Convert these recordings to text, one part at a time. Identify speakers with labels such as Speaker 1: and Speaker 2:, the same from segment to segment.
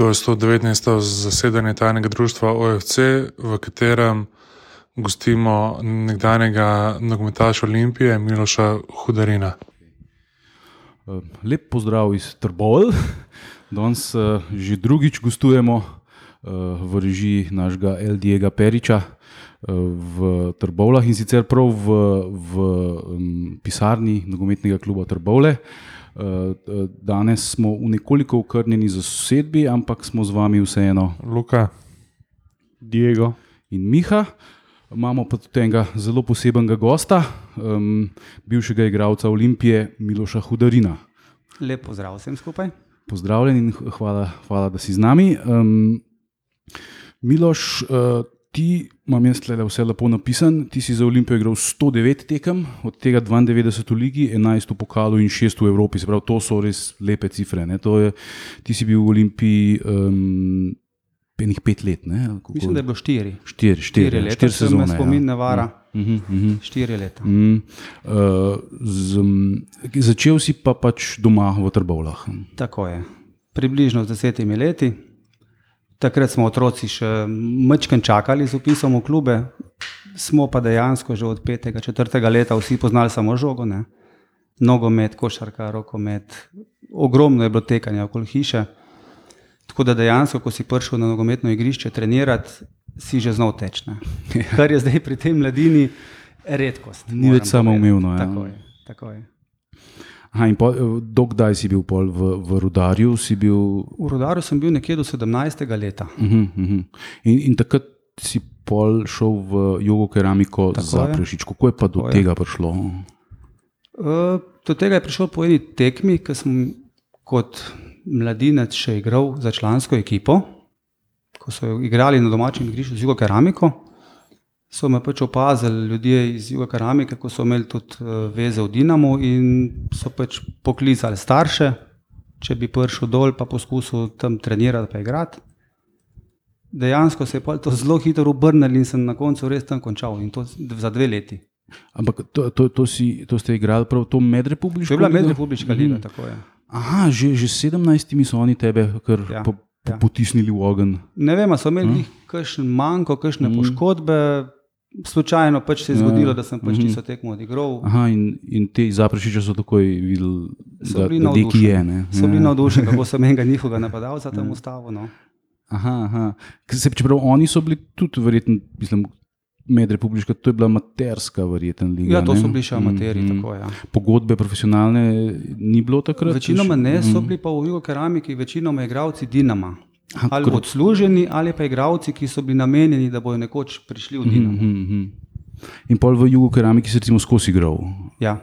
Speaker 1: To je 119. zasedanje tajnega društva OFC, v katerem gostimo nekdanjega nogometaša Olimpije Miloša Hudarina.
Speaker 2: Lep pozdrav iz Trbol. Danes uh, že drugič gostujemo uh, v režiji našega L.D.G. Periča uh, v Trbovlah in sicer prav v, v um, pisarni nogometnega kluba Trbole. Uh, danes smo v nekoliko okrnjeni za sosedbi, ampak smo z vami vseeno.
Speaker 1: Luka,
Speaker 2: Diego in Miha. Imamo pa tudi enega zelo posebnega gosta, um, bivšega igralca Olimpije Miloša Hudarina.
Speaker 3: Lep pozdrav vsem skupaj.
Speaker 2: Pozdravljen in hvala, hvala da si z nami. Um, Miloš, uh, ti imam jaz tle vse lepo napisan. Ti si za Olimpijo igral 109 tekem, od tega 92 v Ligi, 11 v Pokalu in 6 v Evropi. Se pravi, to so res lepe cifre. Je, ti si bil v Olimpiji. Um, Enih pet let. Ne?
Speaker 3: Kako? Mislim, da je bilo štiri.
Speaker 2: Štiri, štiri,
Speaker 3: štiri leta,
Speaker 2: štiri sezone.
Speaker 3: Če me spomin ne vara.
Speaker 2: Ja. Uh -huh, uh -huh.
Speaker 3: Štiri leta.
Speaker 2: Uh -huh. uh, z, um, začel si pa pač doma v Trbovlah.
Speaker 3: Tako je. Približno z desetimi leti. Takrat smo otroci še mečken čakali z upisom v klube, smo pa dejansko že od petega, četrtega leta vsi poznali samo žogo. Ne? Nogomet, košarka, rokomet. Ogromno je bilo tekanja okoli hiše. Tako da dejansko, ko si prišel na nogometno igrišče trenirati, si že znal teči. Kar je zdaj pri tem mladini redkost.
Speaker 2: Ni več samo umevno. Ja.
Speaker 3: Tako je. Tako je.
Speaker 2: Aha, dokdaj si bil v, v Rudarju? Bil...
Speaker 3: V Rudarju sem bil nekje do 17. leta.
Speaker 2: Uh -huh, uh -huh. In, in takrat si pol šel v jugo keramiko za prešič. Kako je pa do Tako tega je. prišlo?
Speaker 3: Uh, do tega je prišlo po eni tekmi, ki sem kot mladinec še igral za člansko ekipo, ko so igrali na domačem igrišču z jugo keramiko. So me pač opazili ljudje iz juga keramike, ko so imeli tudi veze v Dinamu in so pač poklicali starše, če bi prišel dol in poskusil tam trenirati, pa igrati. Dejansko se je to zelo hitro obrnilo in sem na koncu res tam končal in to za dve leti.
Speaker 2: Ampak to, to, to, si, to ste igrali prav to medrepubliško?
Speaker 3: To je bila medrepubliška liga, mm. tako je.
Speaker 2: Aha, že, že 17 so oni tebe kar ja, po, po, ja. potisnili v ogen.
Speaker 3: Ne vem, so imeli hm? kakšen manjko, kakšne hm. poškodbe. Slučajno pač se je zgodilo, ja. da sem pač -hmm. tisto tekmo odigral.
Speaker 2: Aha, in, in ti zaprašiči so takoj videli, da, da neki je. Ne?
Speaker 3: So bili ja. navdušeni, kako sem enega njihovega napadalca tam ja. ustavil. No.
Speaker 2: Aha, aha. Se, čeprav oni so bili tudi, verjetno, mislim, medrepubliška, to je bila amaterska, verjetno. Liga,
Speaker 3: ja, to so bili še amateri. Mm, tako, ja.
Speaker 2: Pogodbe profesionalne ni bilo takrat?
Speaker 3: Večinoma ne, so bili pa v Jugo keramiki, večinoma igravci Dinama. Ali kr... odsluženi, ali pa igravci, ki so bili namenjeni, da bodo nekoč prišli v Dinamo. Mm
Speaker 2: -hmm. In pol v Jugo keramiki si recimo skozi igral?
Speaker 3: Ja,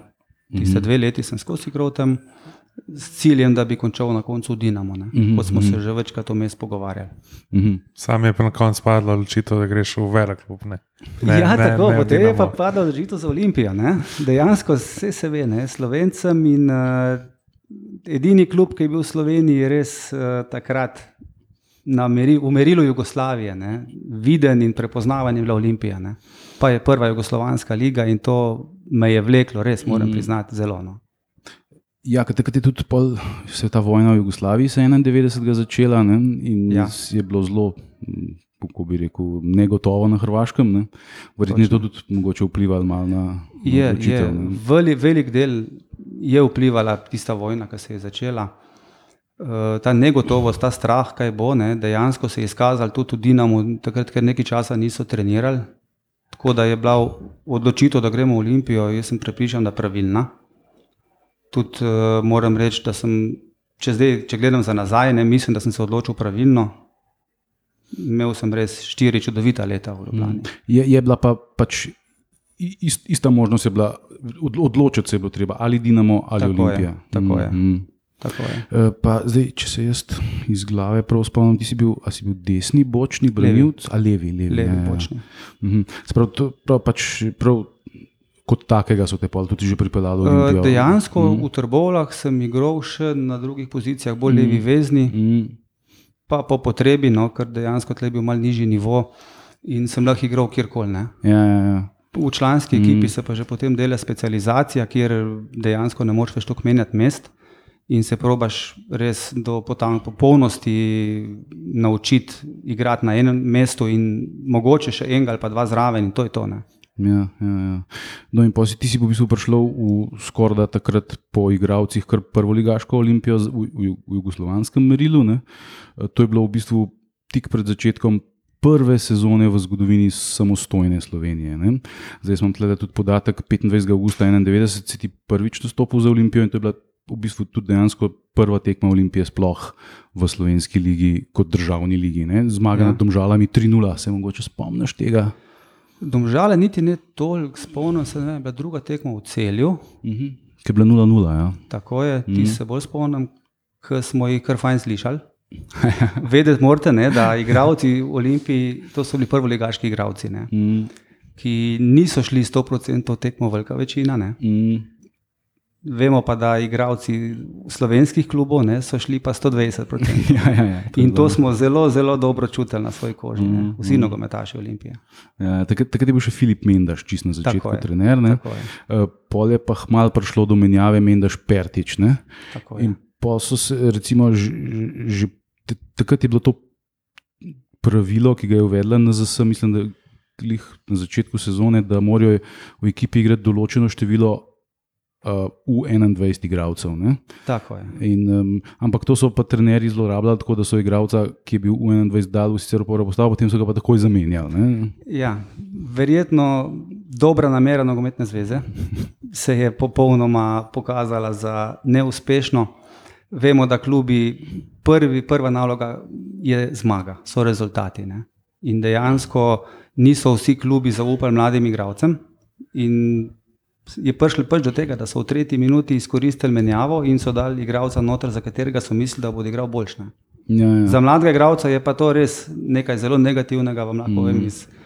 Speaker 3: tiste mm -hmm. dve leti sem skozi igral tam s ciljem, da bi končal na koncu Dinamo, mm -hmm. kot smo se že večkrat o mes pogovarjali.
Speaker 1: Mm -hmm. Sam je pa na koncu padla odločitev, da greš v velik klub. Ne?
Speaker 3: Ne, ja, ne, tako, ne, potem je pa padla odločitev za Olimpijo. Ne? Dejansko vse se ve, ne? Slovencem in uh, edini klub, ki je bil v Sloveniji, res uh, takrat. Meri, v merilu Jugoslavije, ne, viden in prepoznavan je bila Olimpija, ne. pa je prva Jugoslovanska liga in to me je vleklo, res moram mm. priznati, zelo. No.
Speaker 2: Ja, takrat je tudi pol, se ta vojna v Jugoslaviji, se je 91. začela ne, in ja. je bilo zelo, kako bi rekel, negotovo na Hrvaškem. Ne. Verjetno je to tudi mogoče vplivalo na. na
Speaker 3: je, je. Veli, velik del je vplivala tista vojna, ki se je začela. Uh, ta negotovost, ta strah, kaj bo, ne, dejansko se je izkazal tudi v Dinamu, takrat, ker nekaj časa niso trenirali. Tako da je bila odločitev, da gremo v Olimpijo, jaz sem prepričan, da je pravilna tudi uh, moram reči, da sem, če, zdaj, če gledam za nazaj, ne mislim, da sem se odločil pravilno. Imel sem res štiri čudovita leta v Ljubljani.
Speaker 2: Mm. Je, je bila pa pač ist, ista možnost, bila, odločiti se je bilo treba, ali Dinamo ali tako Olimpija.
Speaker 3: Je, tako je. Mm. Je.
Speaker 2: Uh, pa zdaj, če se jaz iz glave prav spomnim, ti si bil, si bil desni bočni, branilc, ali levi, levi,
Speaker 3: levi ja, bočni.
Speaker 2: Ja. Mhm. Sprav, to, prav, pač, prav, kot takega so te tudi že pripeljali do tega?
Speaker 3: Dejansko mm. v Trbovlah sem igral še na drugih pozicijah, bolj mm. levi vezni, mm. pa po potrebi, no, ker dejansko tle je bil mal nižji nivo in sem lahko igral kjerkoli.
Speaker 2: Ja, ja, ja.
Speaker 3: V članski mm. ekipi se pa že potem dela specializacija, kjer dejansko ne moreš več toliko menjati mest. In se probaš res do popolnosti naučiti igrati na enem mestu, in mogoče še enega ali pa dva zraven, in to je to. Ne.
Speaker 2: Ja, ja, ja. No, in posi, ti si v bistvu prišel v skoraj da takrat po igravcih, kar prvo ligaško olimpijo v, v, jugoslovanskem merilu. Ne. To je bilo v bistvu tik pred začetkom prve sezone v zgodovini samostojne Slovenije. Ne. Zdaj smo tukaj tudi podatek 25. augusta 91, si ti prvič dostopil za olimpijo in to je bila v bistvu tudi dejansko prva tekma Olimpije, sploh v slovenski ligi, kot državni ligi. Ne? Zmaga ja. nad Domžalami 3-0, se mogoče spomniš tega.
Speaker 3: Domžale niti ne toliko spomnim, se ne vem, druga tekma v celju. Uh
Speaker 2: -huh. Ki je bila 0-0. Ja.
Speaker 3: Tako je, ti uh mhm. -huh. se bolj spomnim, ker smo jih kar fajn slišali. Vedeti morate, ne, da igravci v Olimpiji, to so bili prvoligaški igravci, ne, mm. ki niso šli 100% tekmo, velika večina. Mm. Vemo pa, da igravci slovenskih klubov ne, so šli pa 120%. ja, ja, ja, to In to smo zelo, zelo dobro čutili na svoji koži, mm, vsi mm. nogometaši Olimpije.
Speaker 2: Ja, takrat, takrat je bil še Filip Mendaš, čist na začetku je, trener. Uh, pol je pa malo prišlo do menjave Mendaš Pertič. In pa so se, recimo, že, že takrat je bilo to pravilo, ki ga je uvedla NZS, mislim, da na začetku sezone, da morajo v ekipi igrati določeno število uh, U21 igralcev. In, um, ampak to so pa trenerji zlorabljali tako, da so igralca, ki je bil U21 dal v sicer prvo postavo, potem so ga pa takoj zamenjali.
Speaker 3: Ja, verjetno dobra namera nogometne zveze se je popolnoma pokazala za neuspešno. Vemo, da klubi prvi, prva naloga je zmaga, so rezultati. Ne? In dejansko niso vsi klubi zaupali mladim igralcem. In je prišlo pač do tega, da so v tretji minuti izkoristili menjavo in so dali igralca noter, za katerega so mislili, da bo igral boljše. Ja, ja. Za mladega igralca je pa to res nekaj zelo negativnega, vam lahko povem. Mm.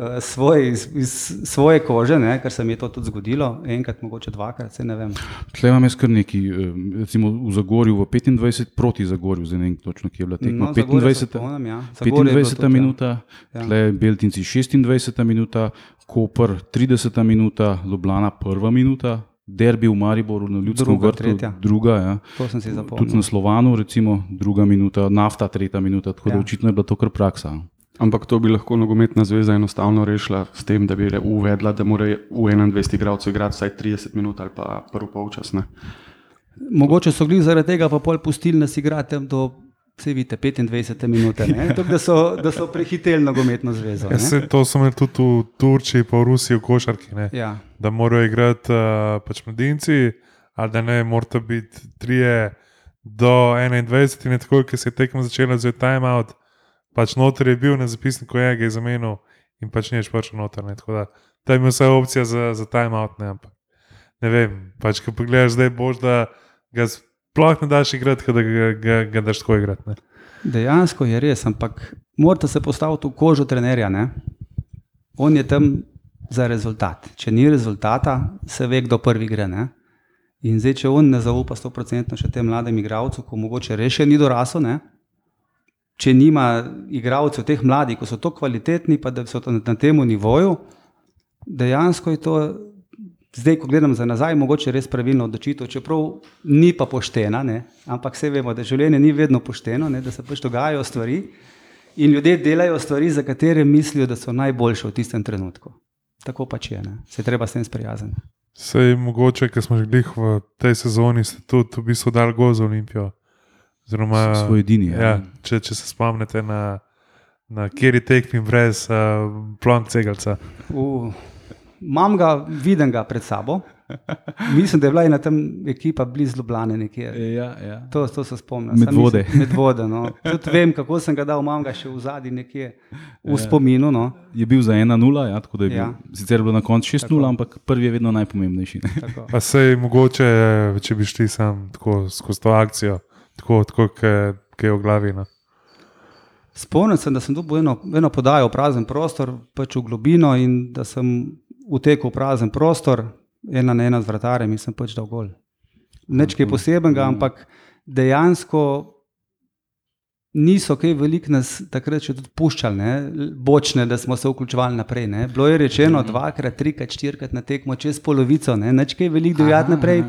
Speaker 3: Eh, svoj, iz, iz svoje kože, ne, ker se mi je to tudi zgodilo, enkrat, mogoče dvakrat, se ne vem.
Speaker 2: Tukaj imam jaz kar nekaj, eh, recimo v Zagorju, v 25 proti Zagorju, zdaj ne vem točno, kje je bila tekma. No, 25, spomnim, ja. 25 tudi, minuta, ja. tle Beltinci 26 minuta, Koper 30 minuta, Ljubljana prva minuta. Derbi v Mariboru na ljudskem
Speaker 3: druga, vrtu, tretja.
Speaker 2: druga, ja.
Speaker 3: to sem si zapomnil.
Speaker 2: Tudi na Slovanu, recimo, druga minuta, nafta, tretja minuta, tako ja. da očitno je bila to kar praksa.
Speaker 4: Ampak to bi lahko nogometna zveza enostavno rešila s tem, da bi uvedla, da mora v 21 igralcev igrati vsaj 30 minut ali pa prvo polčas.
Speaker 3: Mogoče so bili zaradi tega pa pol pustili nas igrati do vse vidite, 25 minut, da, da so prehiteli nogometno zvezo.
Speaker 1: Ja, se, to so imeli tudi v Turčiji, pa v Rusiji, v košarki. Ja. Da morajo igrati uh, pač mladinci, ali da ne morajo biti trije do 21, in tako, ki se je tekmo začela z timeout pač noter je bil na zapisniku, je ga zamenil in pač ni več prišel noter. Ne, da, da je imel vse opcije za, za timeout. Ne, ampak, ne vem, pač ko pogledaš zdaj, boš da ga sploh ne daš igrati, da ga, ga, ga daš tako igrati. Ne.
Speaker 3: Dejansko je res, ampak morate se postaviti v kožo trenerja. Ne? On je tam za rezultat. Če ni rezultata, se ve, kdo prvi gre. Ne? In zdaj, če on ne zaupa 100% še tem mladim igravcem, ko mogoče reše ni dorasel, če nima igralcev, teh mladih, ko so tako kvalitetni, pa da so na tem nivoju, dejansko je to, zdaj, ko gledam za nazaj, mogoče res pravilno odločitev, čeprav ni pa poštena, ne? ampak vse vemo, da življenje ni vedno pošteno, ne? da se pač dogajajo stvari in ljudje delajo stvari, za katere mislijo, da so najboljše v tistem trenutku. Tako pač je, ne? se treba s tem sprijazniti.
Speaker 1: Sej mogoče, ker smo že bili v tej sezoni, ste tudi v bistvu dal go za Olimpijo.
Speaker 2: Oziroma, svoj edini.
Speaker 1: Ja. Ja, če, če se spomnite na, na kjer je tekmi brez uh, plonk cegelca.
Speaker 3: Imam ga, vidim ga pred sabo. Mislim, da je bila ena tam ekipa blizu Ljubljana.
Speaker 2: Ja, ja.
Speaker 3: To, to se spomnim.
Speaker 2: Med vode.
Speaker 3: Med vode no. Tudi vem, kako sem ga dal, imam ga še v zadnji nekje v ja. spominu. No.
Speaker 2: Je bil za 1-0, ja, tako da je bil. Ja. Sicer je bilo na koncu 6-0, ampak prvi je vedno najpomembnejši.
Speaker 1: Pa sej mogoče, če bi šli sam tako skozi to akcijo tako, tako ki je v glavi. No.
Speaker 3: Spomnim se, da sem tu eno, eno podajal prazen prostor, pač v globino in da sem utekel v prazen prostor, ena na ena z vratarjem in sem pač dal gol. Neč kaj posebenega, ampak dejansko niso kaj veliko nas takrat še tudi puščali, ne? bočne, da smo se vključevali naprej. Ne? Bilo je rečeno dvakrat, trikrat, štirikrat na tekmo, čez polovico, neč kaj veliko dojati naprej.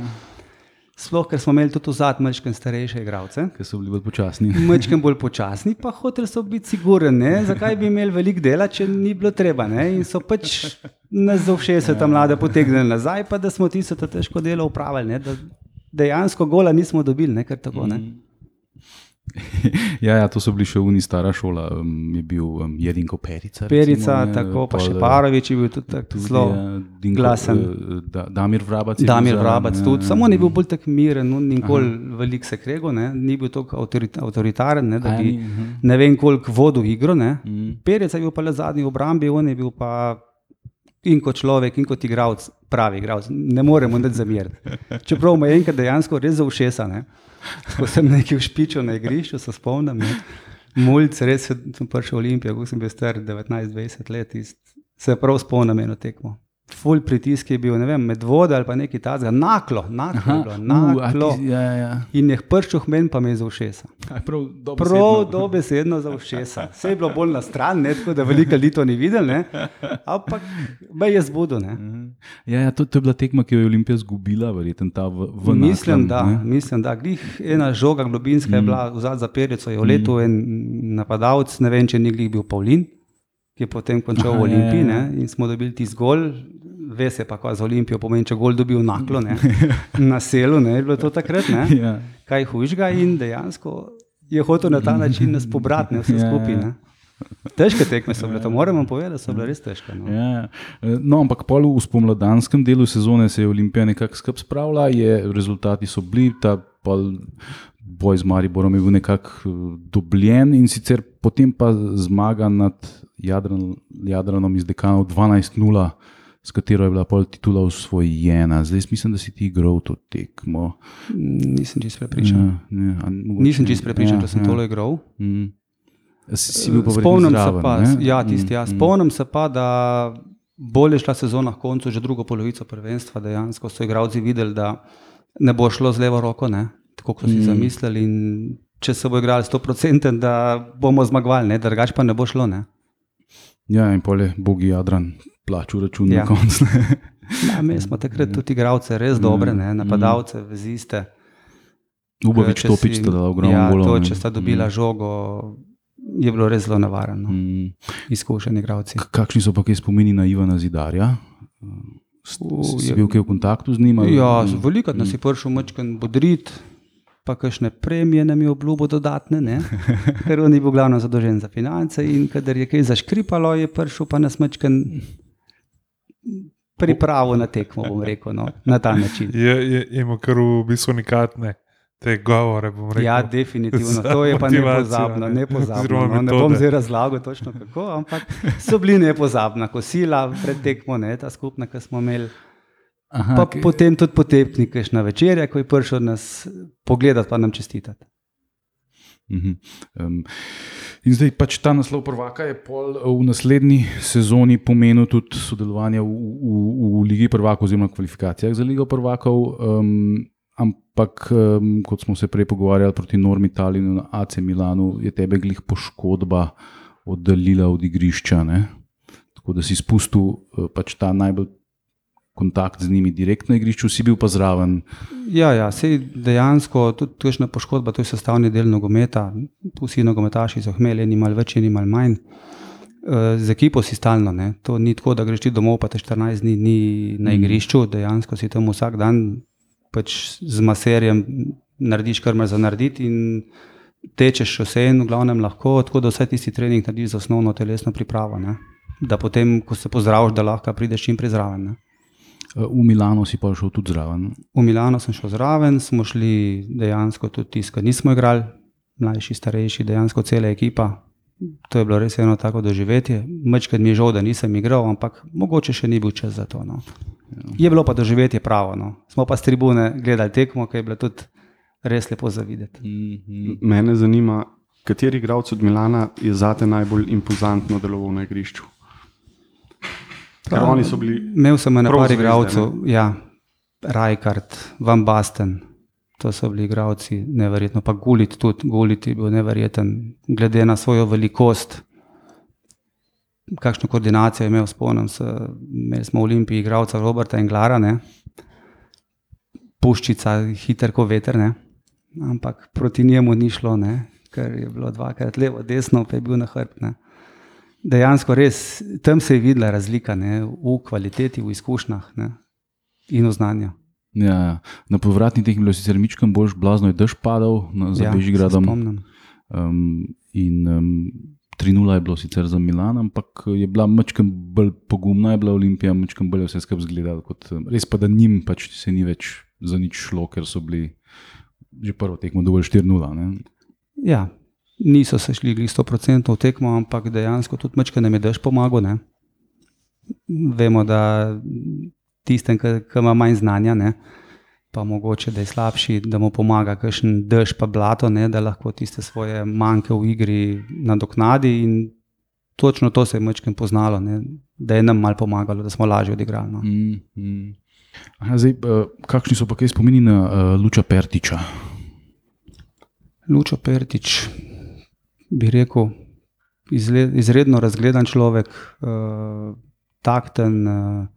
Speaker 3: Sploh, ker smo imeli tudi v zadnjem mečkem starejše igralce.
Speaker 2: Ki so bili bolj počasni.
Speaker 3: Mečkem bolj počasni, pa hoteli so biti sigurni. Zakaj bi imeli veliko dela, če ni bilo treba. Ne? In so pač nas za vse se tam mlade potegnili nazaj, pa da smo tisto težko delo upravili. Da dejansko gola nismo dobili, ne kar tako. Ne? Mm.
Speaker 2: ja, ja, to so bili še uni stara šola, um, je bil um, Jedinko Perica.
Speaker 3: Perica, recimo, tako pa še Parovič je bil tudi tako zelo ja, glasen.
Speaker 2: Uh, da, Damir Vrabac.
Speaker 3: Damir Vrabac ja, tudi, ja, samo ja. ni bil bolj tako miren, no, nikoli velik se krego, ne, ni bil tako avtoritaren, ne, da bi Aj, ne vem koliko vodil igro. Mm. Perica je bil pa le zadnji v obrambi, on je bil pa in kot človek, in kot igralec, pravi igralec. Ne moremo nič zameriti. Čeprav mu je enkrat dejansko res za ušesa. Ko sem nekaj špičil na igrišču, se spomnim. Mulj, res sem prišel v Olimpijo, ko sem bil star 19-20 let, se prav spomnim eno tekmo ful pritisk je bil, ne vem, med vodo ali pa nekaj takega, naklo, naklo, Aha, naklo. Uh, ti, ja, ja. In je prščuh meni pa me za ušesa.
Speaker 2: Prav
Speaker 3: dobesedno. dobesedno za ušesa. Vse je bilo bolj na stran, ne, tako da veliko ljudi to ni videl, ne. ampak me je zbudil.
Speaker 2: Mhm. Ja, ja, to, to je bila tekma, ki jo je Olimpija izgubila, verjetno ta v, v
Speaker 3: mislim, da, mislim, da. Glih ena žoga globinska mm. je bila vzad za perico, je v letu mm. en napadalec, ne vem, če ni bil Pavlin. Ki je potem končal Aha, v Olimpiji ja, ja. in smo dobili ti zgolj, ve se pa, kaj za Olimpijo pomeni, če gol dobil naklo ne? na selu, ne je bilo to takrat, ja. kaj hujšega in dejansko je hotel na ta način nas pobrati, vse ja, skupaj. Ne? Težke tekme so bile, to moramo povedati, so bile res težke. No,
Speaker 2: ja. no ampak pol v spomladanskem delu sezone se je Olimpija nekako skrb spravila, je, rezultati so bili, ta pol boj z Mariborom je bil nekako eh, dobljen in sicer potem pa zmaga nad Jadran, Jadranom iz Dekanov 12-0 s katero je bila pol titula usvojena. Zdaj mislim, da si ti igral to tekmo.
Speaker 3: Nisem čisto prepričan. Ja, ne, mogoče, Nisem čisto prepričan, ja, da sem ja. tole igral. Mm.
Speaker 2: Si, si bil
Speaker 3: spomnim
Speaker 2: zraven,
Speaker 3: se pa, ja, tisti, ja. Mm, mm. spomnim se pa, da bolje šla sezona na koncu, že drugo polovico prvenstva. Dejansko so igralci videli, da ne bo šlo z levo roko, ne? Tako kot so si mm. zamislili. Če se bo igrali 100%, da bomo zmagovali, drugače pa ne bo šlo. Ne?
Speaker 2: Ja, in polje, bogi Jadran, plaču račun ja. na koncu.
Speaker 3: ja, mi smo takrat tudi igralce, res dobre, ne? napadalce, veziste.
Speaker 2: Ubovič topič, da je ogromno
Speaker 3: ja, bolj. Če sta dobila mm. žogo, je bilo res zelo nevarno. Mm. Izkušeni igralci.
Speaker 2: Kakšni so pa kaj spomini na Ivana Zidarja? Si bil kaj v kontaktu z njima?
Speaker 3: Ja, mm. veliko nas je prišel močken bodrit. Pa kakšne premije nam je obljubo dodatne, ker on je bil glavno zadolžen za finance. In kadar je kaj zaškripalo, je prišel pa nas močken pripravo na tekmo, bom rekel, no, na ta način.
Speaker 1: Je, je, ima kar v bistvu nekatne te govore.
Speaker 3: Ja, definitivno. To je pa nepozabno. Ne, nepozabno no, ne bom zdaj razlagal točno kako, ampak so bili nepozabna kosila pred tekmo, ne, ta skupna, ki smo imeli. Aha, pa okay. potem tudi potepniki na večerje, ko je prišel nas pogledati, pa nam čestitati.
Speaker 2: Um, in zdaj pač ta naslov prvaka je pol v naslednji sezoni pomenil tudi sodelovanje v, v, v Ligi prvakov, oziroma kvalifikacijah za Ligo prvakov. Um, ampak, um, kot smo se prej pogovarjali proti Normi Talinu na AC Milanu, je tebe glih poškodba oddaljila od igrišča. Ne? Tako da si spustil uh, pač ta najbolj kontakt z njimi direktno na igrišču, si bil pa zraven.
Speaker 3: Ja, ja sej dejansko tudi tužna poškodba, to je sestavni del nogometa. Vsi nogometaši so imeli, ni mal več, ni mal manj. Eh, z ekipo si stalno, ne. to ni tako, da greš ti domov, pa te 14 dni ni na mm. igrišču, dejansko si tam vsak dan pač z maserjem narediš, kar imaš za narediti in tečeš vse in v glavnem lahko, tako da vse tisti trening narediš za osnovno telesno pripravo. Ne. Da potem, ko se pozdraviš, da lahko prideš čim prej zraven. Ne.
Speaker 2: V Milano si pa šel tudi zraven.
Speaker 3: V Milano sem šel zraven, smo šli dejansko tudi tisto, kar nismo igrali, mlajši, starejši, dejansko cela ekipa. To je bilo res eno tako doživetje. Mečkrat mi je žal, da nisem igral, ampak mogoče še ni bil čas za to. No. Je bilo pa doživetje pravo. No. Smo pa s tribune gledali tekmo, ki je bilo tudi res lepo zavideti.
Speaker 4: -hmm. Mene zanima, kateri igralec od Milana je zate najbolj impozantno deloval na igrišču. Ker oni so bili.
Speaker 3: Imel sem na par igralcev, ja, Rajkard, Van Basten. To so bili igralci, neverjetno. Pa Gulit tudi, Gulit je bil neverjeten, glede na svojo velikost. Kakšno koordinacijo je imel, spomnim se, imeli smo v Olimpiji igralca Roberta in Glara. Ne? puščica, hiter kot veter, ne? ampak proti njemu ni šlo, ne? ker je bilo dvakrat levo, desno, pa je bil na hrbtu. Dejansko res tam se je videla razlika ne? v kvaliteti, v izkušnjah ne? in v znanju.
Speaker 2: Ja, ja. na povratni teh je bilo sicer mičkam boljš, blazno je dež padal za ja, Bežigradom. Um, in um, 3-0 je bilo sicer za Milan, ampak je bila mačkam bolj pogumna, je bila Olimpija, mačkam bolj vse skupaj zgledala. Res pa, da njim pač se ni več za nič šlo, ker so bili že prvo tekmo dovolj 4-0.
Speaker 3: Ja, niso se šli 100% v tekmo, ampak dejansko tudi mačka nam je dež pomagal. Ne? Vemo, da tistem, ki ima manj znanja, ne? pa mogoče da je slabši, da mu pomaga kakšen dež pa blato, ne? da lahko tiste svoje manjke v igri nadoknadi. In točno to se je mačkem poznalo, ne? da je nam mal pomagalo, da smo lažje odigrali. No? Mm, mm.
Speaker 2: Aha, zdaj, uh, kakšni so pa kaj spomini na uh, Luča Pertiča?
Speaker 3: Luča Pertič, bi rekel, izled, izredno razgledan človek, uh, takten, uh,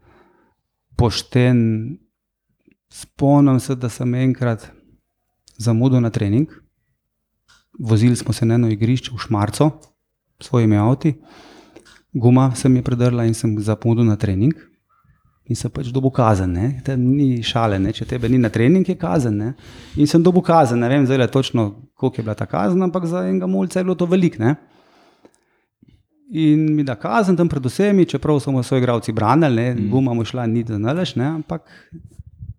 Speaker 3: pošten. Spomnim se, da sem enkrat zamudil na trening. Vozili smo se na eno igrišče v Šmarcu, svojimi avti, guma se mi je predrla in sem zamudil na trening in sem pač dobil kazen. Tam ni šale, ne? če tebe ni na trening, je kazen. Ne? In sem dobil kazen, ne vem zdaj točno, koliko je bila ta kazen, ampak za enega mulca je bilo to velik. Ne? In mi da kazen tam pred vsemi, čeprav smo svoje igravci branili, mm. guma mu šla ni da ne? ampak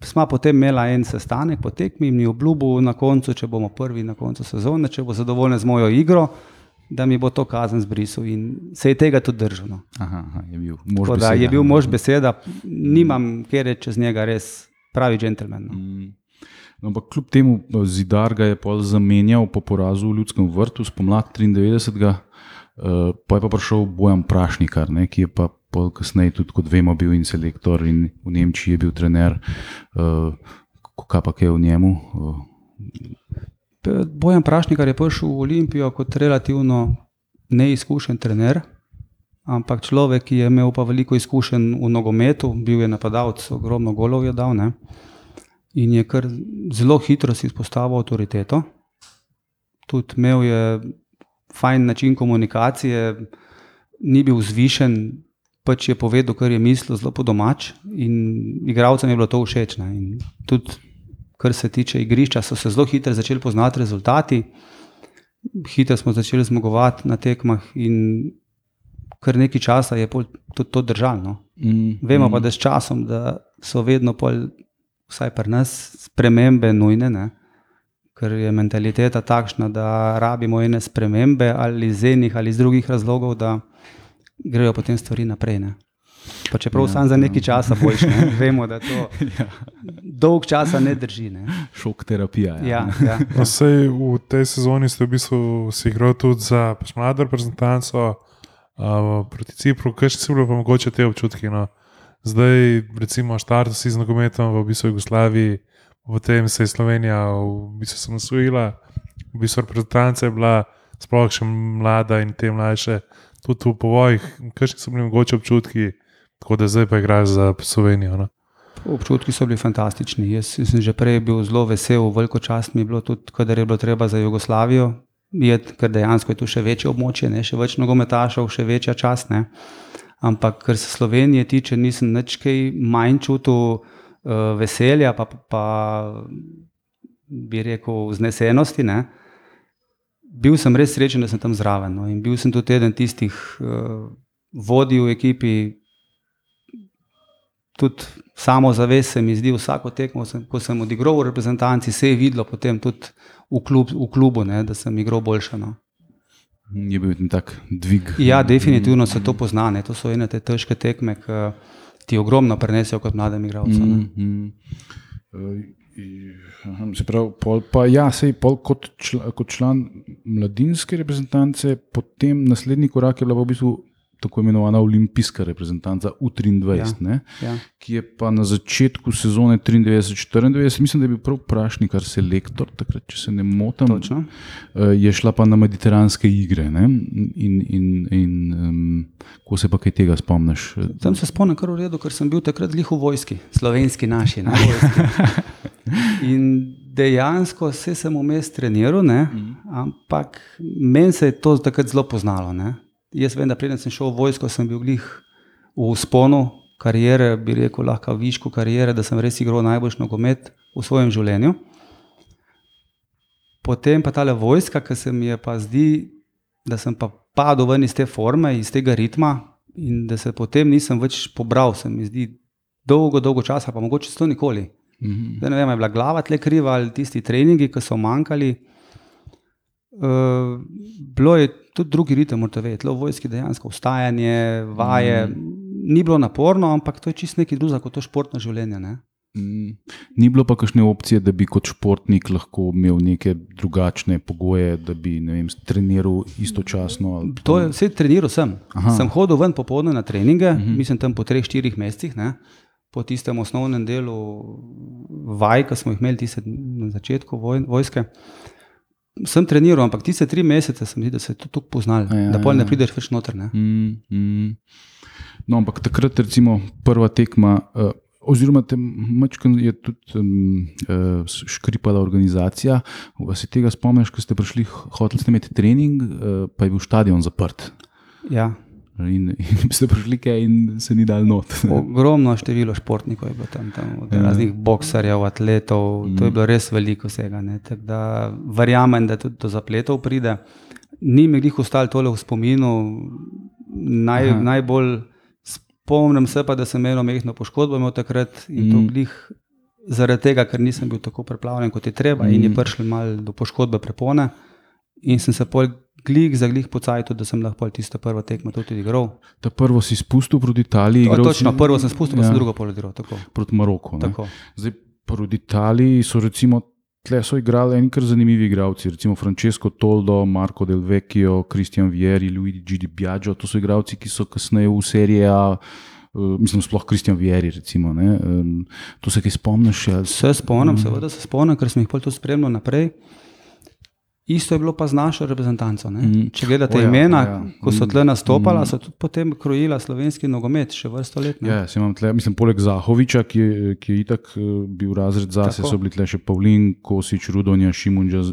Speaker 3: smo potem imeli en sestanek po tekmi in mi obljubil na koncu, če bomo prvi na koncu sezone, če bo zadovoljen z mojo igro da mi bo to kazen zbrisal. In se je tega tudi držal. No.
Speaker 2: Aha, je bil mož
Speaker 3: beseda. Je bil mož beseda, nimam kjer reči čez njega, res pravi džentlmen. No. Mm.
Speaker 2: No, ampak kljub temu zidar ga je zamenjal po porazu v Ljudskem vrtu spomladi 93. Uh, pa je pa prišel Bojan Prašnikar, ne, ki je pa kasneje tudi, kot vemo, bil in selektor in v Nemčiji je bil trener. Uh, kaj pa je v njemu? Uh,
Speaker 3: Bojan Prašnikar je prišel v Olimpijo kot relativno neizkušen trener, ampak človek, ki je imel pa veliko izkušenj v nogometu, bil je napadalec, ogromno golov je dal ne? in je kar zelo hitro si izpostavil avtoriteto. Tudi imel je fajn način komunikacije, ni bil zvišen, pač je povedal, kar je mislil, zelo po domač in igravcem je bilo to všeč. Tudi kar se tiče igrišča, so se zelo hitro začeli poznati rezultati. Hitro smo začeli zmagovati na tekmah, in kar nekaj časa je tudi to držalo. No. Mm, Vemo mm. pa, da s časom da so vedno, pol, vsaj pri nas, spremembe nujne, ne. ker je mentaliteta takšna, da rabimo ene spremembe ali iz enih ali iz drugih razlogov, da grejo potem stvari naprej. Ne. Pa čeprav ja, sam za nekaj časa boš, ne? vemo, da to ja. dolg časa ne drži. Ne?
Speaker 2: Šok terapija.
Speaker 3: Ja. Ja, ja, ja.
Speaker 1: Vsej, v tej sezoni ste v bistvu si igral tudi za pač mlado reprezentanco uh, proti Cipru, kaj še si bilo pa mogoče te občutki. No? Zdaj, recimo, štart si z nogometom v bistvu Jugoslaviji, potem se je Slovenija v bistvu samosvojila, v bistvu reprezentanca je bila sploh še mlada in te mlajše. Tudi v povojih, kaj še so bili mogoče občutki, tako da zdaj pa igraš za Slovenijo. No?
Speaker 3: Občutki so bili fantastični. Jaz sem že prej bil zelo vesel, veliko čast mi je bilo tudi, kadar je bilo treba za Jugoslavijo. Je, ker dejansko je tu še večje območje, ne? še več nogometašov, še večja čast. Ne? Ampak, kar se Slovenije tiče, nisem nič kaj manj čutil uh, veselja, pa, pa bi rekel znesenosti. Ne? Bil sem res srečen, da sem tam zraven. No? In bil sem tudi eden tistih uh, vodij v ekipi, tudi samo zavest se mi zdi, vsako tekmo, ko sem odigral v reprezentanci, se je videlo potem tudi v, klub, v klubu, ne, da sem igral boljše. No.
Speaker 2: Je bil tak dvig.
Speaker 3: Ja, definitivno se to pozna. Ne. To so ene te težke tekme, ki ti ogromno prenesejo kot mladem igralcem. Mm -hmm.
Speaker 2: Se pravi, pol, pa ja, sej pol kot, čl, kot član mladinske reprezentance, potem naslednji korak je bila v bistvu tako imenovana olimpijska reprezentanca U23, ja. Ja. ki je pa na začetku sezone 93-94, mislim, da je bil prav vprašnik, kar se lektor, takrat, če se ne motim, uh, je šla pa na mediteranske igre. Ne? In, in, in um, ko se pa kaj tega spomniš?
Speaker 3: Tam se spomnim kar v redu, ker sem bil takrat v vojski, slovenski naši. In dejansko se sem vmes treniral, mm. ampak meni se je to takrat zelo poznalo. Ne? Jaz vem, da preden sem šel v vojsko, sem bil v usponu karijere, bi rekel, lahko višku karijere, da sem res igral najboljši nogomet v svojem življenju. Potem pa ta vojska, ki se mi je pa zdi, da sem pa padel ven iz te forme, iz tega ritma in da se potem nisem več pobral, se mi zdi dolgo, dolgo časa, pa mogoče to nikoli. -hmm. Ne vem, je bila glava tle kriva ali tisti treningi, ki so manjkali. Uh, bilo je tudi drugi ritem, morate vedeti, v vojski dejansko vstajanje, vaje. Mm. Ni bilo naporno, ampak to je čisto nekaj drugega kot to športno življenje. Ne?
Speaker 2: Mm. Ni bilo pa kakšne opcije, da bi kot športnik lahko imel neke drugačne pogoje, da bi vem, treniral istočasno.
Speaker 3: To je vse treniral sem. Aha. Sem hodil ven popoldne na treninge, mm -hmm. mislim tam po treh, štirih mesecih. Ne? po tistem osnovnem delu vaj, ki smo jih imeli na začetku voj, vojske. Sem treniral, ampak tiste tri mesece sem videl, da se je to tako poznalo, ja, da pol ne ja. prideš več noter. Mm, mm.
Speaker 2: No, ampak takrat, recimo, prva tekma. Uh, Oziroma, te mačke je tudi um, uh, škripala organizacija. Se tega spomniš, ko ste prišli, hoteli ste imeti trening, uh, pa je bil stadion zaprt.
Speaker 3: Ja,
Speaker 2: In, in ste prišli kaj, in se ni dal not.
Speaker 3: Ogromno število športnikov je bilo tam, tam ja. raznih boksarjev, atletov, mm. to je mm. bilo res veliko vsega. Da, verjamem, da tudi do zapletov pride. Ni mi jih ostalo tole v spominu. Naj, najbolj spomnim se pa, da sem imel mehko poškodbo imel takrat in mm. to glih. Zaradi tega, ker nisem bil tako preplavljen, kot je treba, mm. in je prišel malo do poškodbe prepone, in sem se pol glih za glih pocajal, da sem lahko tisto prvo tekmo tudi igral.
Speaker 2: Ta prvo si spustil proti Italiji?
Speaker 3: To, točno, si... prvo sem spustil, pa ja. sem drugo polodiral.
Speaker 2: Proti Maroku. Zdaj, proti Italiji so recimo. Tle so igrali eni kar zanimivi igralci, recimo Francesco Toldo, Marco Del Vecchio, Kristjan Vieri, Luigi Di Biagio. To so igralci, ki so kasneje v seriji, uh, mislim, sploh Kristjan Vieri. Recimo, um, to se kaj spomniš?
Speaker 3: Se spomnim, mm. seveda se spomnim, ker sem jih to spremljal naprej. Isto je bilo pa z našo reprezentanco. Mm. Če gledate ja, imena, ja. ko so tle nastopala, mm. so tudi potem krojila slovenski nogomet, še vrsto let.
Speaker 2: Ja, tle, mislim, poleg Zahoviča, ki je, ki je itak eh, bil razred zase, so bili tle še Pavlin, Kosič, Rudonja, Šimunča.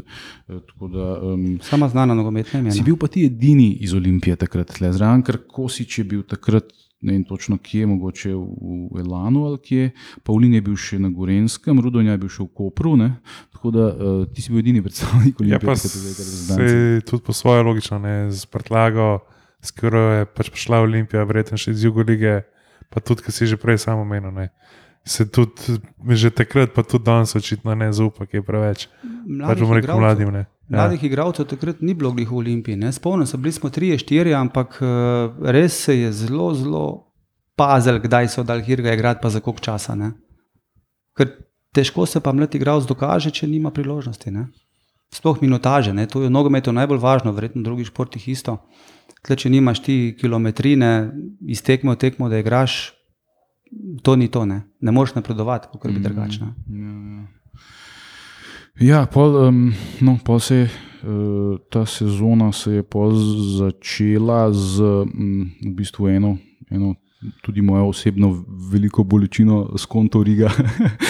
Speaker 2: Eh, um,
Speaker 3: Sama znana nogometna imena.
Speaker 2: Si bil pa ti edini iz Olimpije takrat, zraven, ker Kosič je bil takrat ne vem točno kje, mogoče v Elanu ali kje. Pavlin je bil še na Gorenskem, Rudonja je bil še v Kopru. Ne? Tako da uh, ti si bil edini predstavnik
Speaker 1: Olimpije. Ja, pa se tudi po svoje logično, ne z prtlago, s katero je pač prišla Olimpija, verjetno še iz Jugolige, pa tudi, ki si že prej samo omenil. Se tudi, že takrat, pa tudi danes očitno ne zaupa, ki je preveč. Pač bom rekel mladim. Ne.
Speaker 3: Ja. Mladih igralcev takrat ni bilo v Olimpiji. Spomnim se, bili smo tri, štiri, ampak eh, res se je zelo, zelo pazil, kdaj so dal Hirga igrati, pa za koliko časa. Ne? Ker težko se pa mladi igralec dokaže, če nima priložnosti. Ne? Sploh minutaže, ne? to je v nogometu najbolj važno, verjetno v drugih športih isto. Tle, če nimaš ti kilometrine, iztekmo tekmo, da igraš, to ni to, ne, ne moreš napredovati, kot bi mm, drugačno. Ja, ja.
Speaker 2: Ja, pol, um, no, pol se je uh, ta sezona se je začela z um, v bistvu eno, eno, tudi mojo osebno veliko bolečino s konto Riga.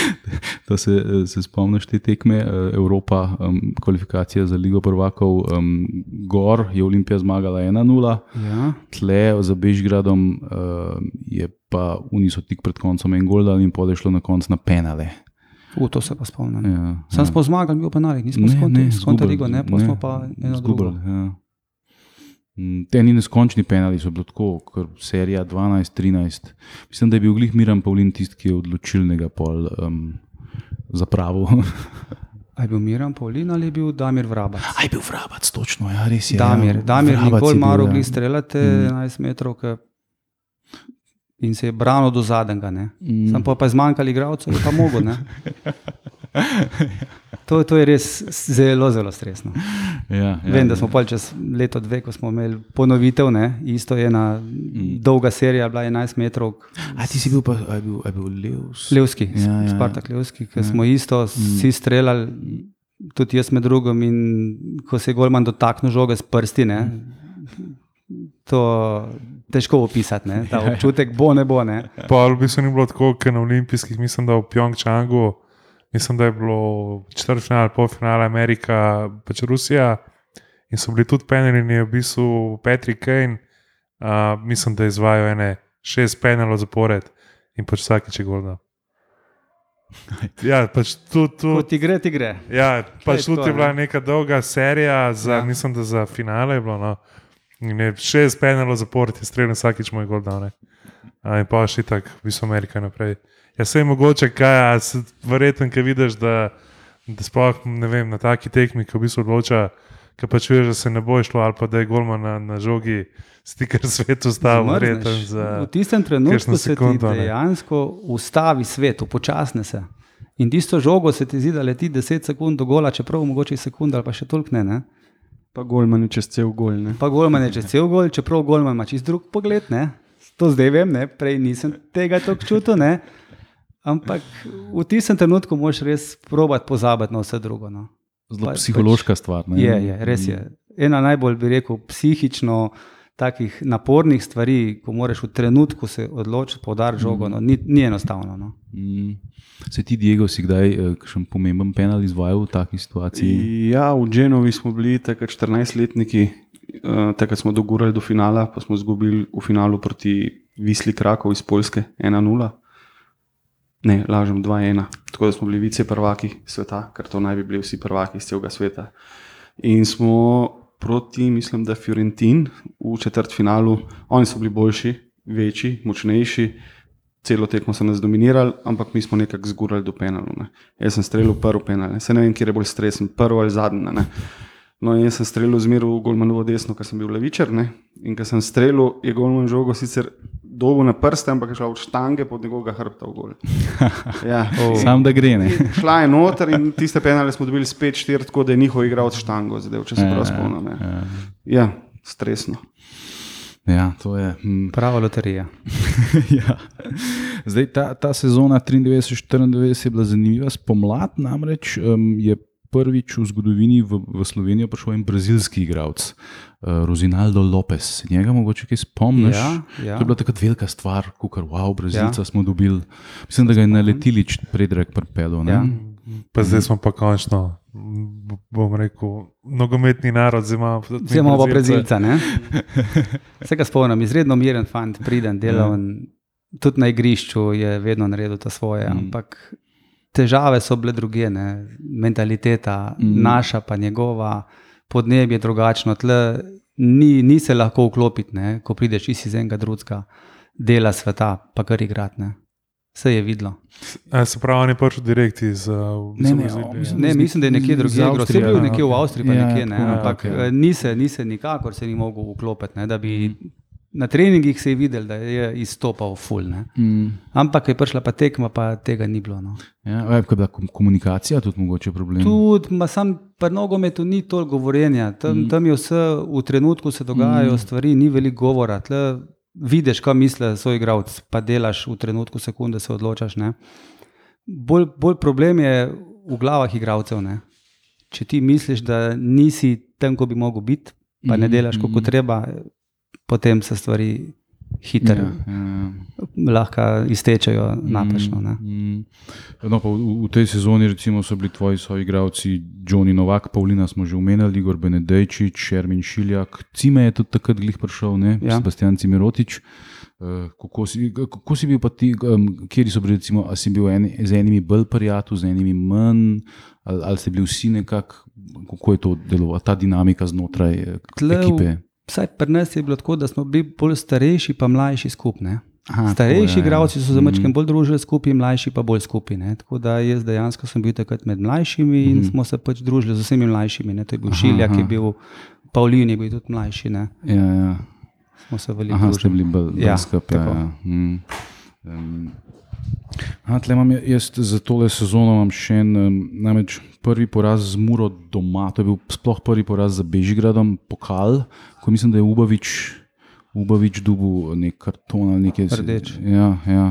Speaker 2: da se, se spomniš te tekme, uh, Evropa, um, kvalifikacija za Ligo prvakov, um, Gor je Olimpija zmagala 1-0, ja. tle za Bežgradom uh, je pa Uniso tik pred koncem en gol dal in podešlo na konc na penale.
Speaker 3: U, to se pa spomnim. Ja, Sam ja. smo zmagali, mi pa nari, nismo skontali, ne, pa smo pa eno drugo. Ja.
Speaker 2: Mm, te ni neskončni penali, so bili tako, ker serija 12-13. Mislim, da je bil glih Miran Pavlin tisti, ki je odločilnega pol um, za pravo.
Speaker 3: Je bil Miran Pavlin ali je bil Damir Vrabac?
Speaker 2: Je bil Vrabac, točno, ja, res je.
Speaker 3: Damir, ja. Damir nikoli maro glih streljate mm. 11 metrov, in se je branil do zadnjega. Mm. Sam pa je zmanjkalo igralcev, pa mogo. to, to je res zelo, zelo stresno.
Speaker 2: Ja, ja,
Speaker 3: Vem, da smo pol čez leto, dve, ko smo imeli ponovitev, ne? isto je ena mm. dolga serija, bila 11 metrov.
Speaker 2: A ti si bil pa a je bil, a je bil Levs?
Speaker 3: Levski, ja, ja, Spartak Levski, ki ja. smo isto mm. streljali, tudi jaz med drugim, in ko se je Golman dotaknil žoge s prsti. Ne? To je težko opisati, ne? ta občutek bo ne bo. Ne?
Speaker 1: Pa v bistvu ni bilo tako, kot na olimpijskih, mislim, da v Pjongčangu, mislim, da je bilo četrtfinale, polfinale Amerika, pač Rusija. In so bili tudi penali, v bistvu Patrick Kane, uh, mislim, da izvajo ene šest penalov zapored in pač vsakeč je golno. Ja, pač tu, tu,
Speaker 3: ti gre, ti gre.
Speaker 1: ja, pač tudi je bila
Speaker 3: ne.
Speaker 1: neka dolga serija, za,
Speaker 3: Ja.
Speaker 1: ja. mislim, da za finale je bilo. No. In je šest penalov zapored, je streljal vsakeč moj gol. A, In pa še tako, v bistvu Amerika naprej. Ja, se je mogoče, kaj, a se verjetno, ki vidiš, da, da sploh ne vem, na taki tekmi, ki v bistvu odloča, ki pač veš, da se ne bo šlo, ali pa da je golman na, na žogi, stiker svet ostal, verjetno.
Speaker 3: Zmrzneš.
Speaker 1: Za,
Speaker 3: v tistem trenutku se
Speaker 1: sekundo, ne.
Speaker 3: dejansko ustavi svet, upočasne se. In tisto žogo se ti zdi, da leti 10 sekund do gola, čeprav mogoče sekunda ali pa še toliko ne. ne?
Speaker 4: Pa golman je čez cel gol. Ne?
Speaker 3: Pa golman je že cel gol, čeprav golman ima čist drug pogled. Ne? To zdaj vem, ne? prej nisem tega tako čutil. Ne? Ampak v tistem trenutku moš res probati pozabiti na vse drugo. No.
Speaker 2: Zelo
Speaker 3: Pač-
Speaker 2: psihološka stvar. Ne?
Speaker 3: Je, je, res je. Ena najbolj, bi rekel, psihično takih napornih stvari, ko moraš v trenutku se odločiti, podariti žogo, no, ni, ni enostavno. No.
Speaker 2: Mm. Se ti, Diego, si kdaj eh, kakšen pomemben penal izvajal v taki situaciji?
Speaker 4: Ja, v Dženovi smo bili takrat 14-letniki, uh, takrat smo dogurali do finala, pa smo izgubili v finalu proti Visli Krakov iz Poljske 1-0. Ne, lažem 2-1. Tako da smo bili vice prvaki sveta, ker to naj bi bili vsi prvaki iz celega sveta. In smo proti, mislim, da Fiorentin v četrtfinalu, oni so bili boljši, večji, močnejši. Celo tekmo so nas dominirali, ampak mi smo nekako zgurali do penalov. Ne. Jaz sem streljal prvi penal, se ne vem, kje je bolj stresen, prvi ali zadnji. ne. No, jaz sem streljal zmeraj v Golmanovo desno, ker sem bil levičar. Ne. In ko sem streljal, je Golman žogo sicer dolgo na prste, ampak je šla od štange pod njegovega hrbta v gol. Ja.
Speaker 2: Sam da gre. Ne?
Speaker 4: Šla je noter in tiste penale smo dobili spet štiri, tako da je njihov igralec štango zadev, če se prav spomnim. ne. Ja, stresno.
Speaker 2: Ja, to je. Hm.
Speaker 3: Prava loterija.
Speaker 2: ja. Zdaj, ta, ta sezona 93-94 je bila zanimiva. Spomlad namreč um, je prvič v zgodovini v, v Slovenijo prišel en brazilski igralec, uh, Rosinaldo Lopez. Se Njega mogoče kaj spomniš?
Speaker 3: Ja, ja.
Speaker 2: To je bila takrat velika stvar, kot kar wow, Brazilca ja. smo dobili. Mislim, da ga je na letilič predrag prpelo.
Speaker 3: Ja.
Speaker 1: Pa zdaj smo pa končno, bom rekel, nogometni narod, zdaj imamo mi
Speaker 3: Zdaj imamo pa. Brazilca. ne? Se ga spomnim, izredno miren fant, priden, delaven, tudi na igrišču je vedno naredil to svoje.
Speaker 2: Mm.
Speaker 3: Ampak težave so bile druge, ne? mentaliteta,
Speaker 2: Mm.
Speaker 3: naša pa njegova, podnebje drugačno. Tle ni, ni se lahko vklopiti, ne? ko prideš iz enega drugega dela sveta, pa kar igrati. ne. Vse je videlo.
Speaker 1: A, Se pravi, on je prišel direkt iz uh,
Speaker 2: Ne, ne,
Speaker 3: Ne, mislim, da je nekje drugje. Vse je
Speaker 2: Avstrije,
Speaker 3: bil
Speaker 1: ja,
Speaker 3: nekje v. Avstriji, pa
Speaker 2: Ja,
Speaker 3: nekje, ne,
Speaker 2: ja,
Speaker 3: ampak
Speaker 2: okej.
Speaker 3: okay. ni, se, ni se nikakor se ni mogel vklopiti. Ne, da bi, na treningih se je videl, da je izstopal ful. Ne.
Speaker 2: Mm.
Speaker 3: Ampak je prišla pa tekma, pa tega ni bilo. No.
Speaker 2: Ja, je bila kom- komunikacija tudi mogoče problem.
Speaker 3: Tudi, ma sam pri nogometu ni toliko govorjenja, tam, mm. tam je vse v trenutku se dogajajo mm. stvari, ni veliko govora. Tle vidiš, kaj misli svoj igralec, pa delaš v trenutku, sekunde se odločaš. Ne. Bolj, bolj problem je v glavah igralcev. Če ti misliš, da nisi tam, ko bi mogel biti, pa ne
Speaker 2: Mhm,
Speaker 3: delaš, kako
Speaker 2: mhm.
Speaker 3: treba, potem se stvari hitro
Speaker 2: Ja, ja.
Speaker 3: lahko iztečejo napačno. Ne.
Speaker 2: Mm. No, pa v, v tej sezoni recimo, so bili tvoji soigralci Johnny Novak, Pavlina smo že omenjali, Igor Benedejčič, Šermin Šiljak, Cime je tudi takrat glih prišel, ne?
Speaker 3: Ja.
Speaker 2: Sebastian Cimerotič. Uh, kako, si, kako si bil pa ti, um, kje so bili, recimo, a si bil en, z enimi bolj prijatelji, z enimi manj, ali, ali ste bili vsi nekako, kako je to delovalo, ta dinamika znotraj eh,
Speaker 3: Tle
Speaker 2: ekipe?
Speaker 3: Vsaj pri nas je bilo tako, da smo bili bolj starejši, pa mlajši skupaj.
Speaker 2: Aha,
Speaker 3: Starejši
Speaker 2: ja, ja.
Speaker 3: igralci so se
Speaker 2: Mhm.
Speaker 3: mačkem bolj družili skupaj, mlajši pa bolj skupaj. ne. Tako da jaz dejansko sem bil takrat med mlajšimi in
Speaker 2: Mhm.
Speaker 3: smo se pač družili z vsemi mlajšimi. Ne. To je bil
Speaker 2: Aha,
Speaker 3: Šiljak,
Speaker 2: aha.
Speaker 3: je bil Pavlin, je bil tudi mlajši. Ne.
Speaker 2: Ja, ja.
Speaker 3: Smo se veliko
Speaker 2: Aha, ste
Speaker 3: družili.
Speaker 2: bili bolj, bolj
Speaker 3: Ja,
Speaker 2: skupaj.
Speaker 3: tako.
Speaker 2: Ja. Mm. Um, Tle imam jaz za tole sezono še en, namreč prvi poraz z Muro doma, to je bil sploh prvi poraz za Bežigradom, pokal, ko mislim, da je Ubavič, Ubavič dubu nek karton ali nekaj.
Speaker 3: Rdeč.
Speaker 2: Ja, ja.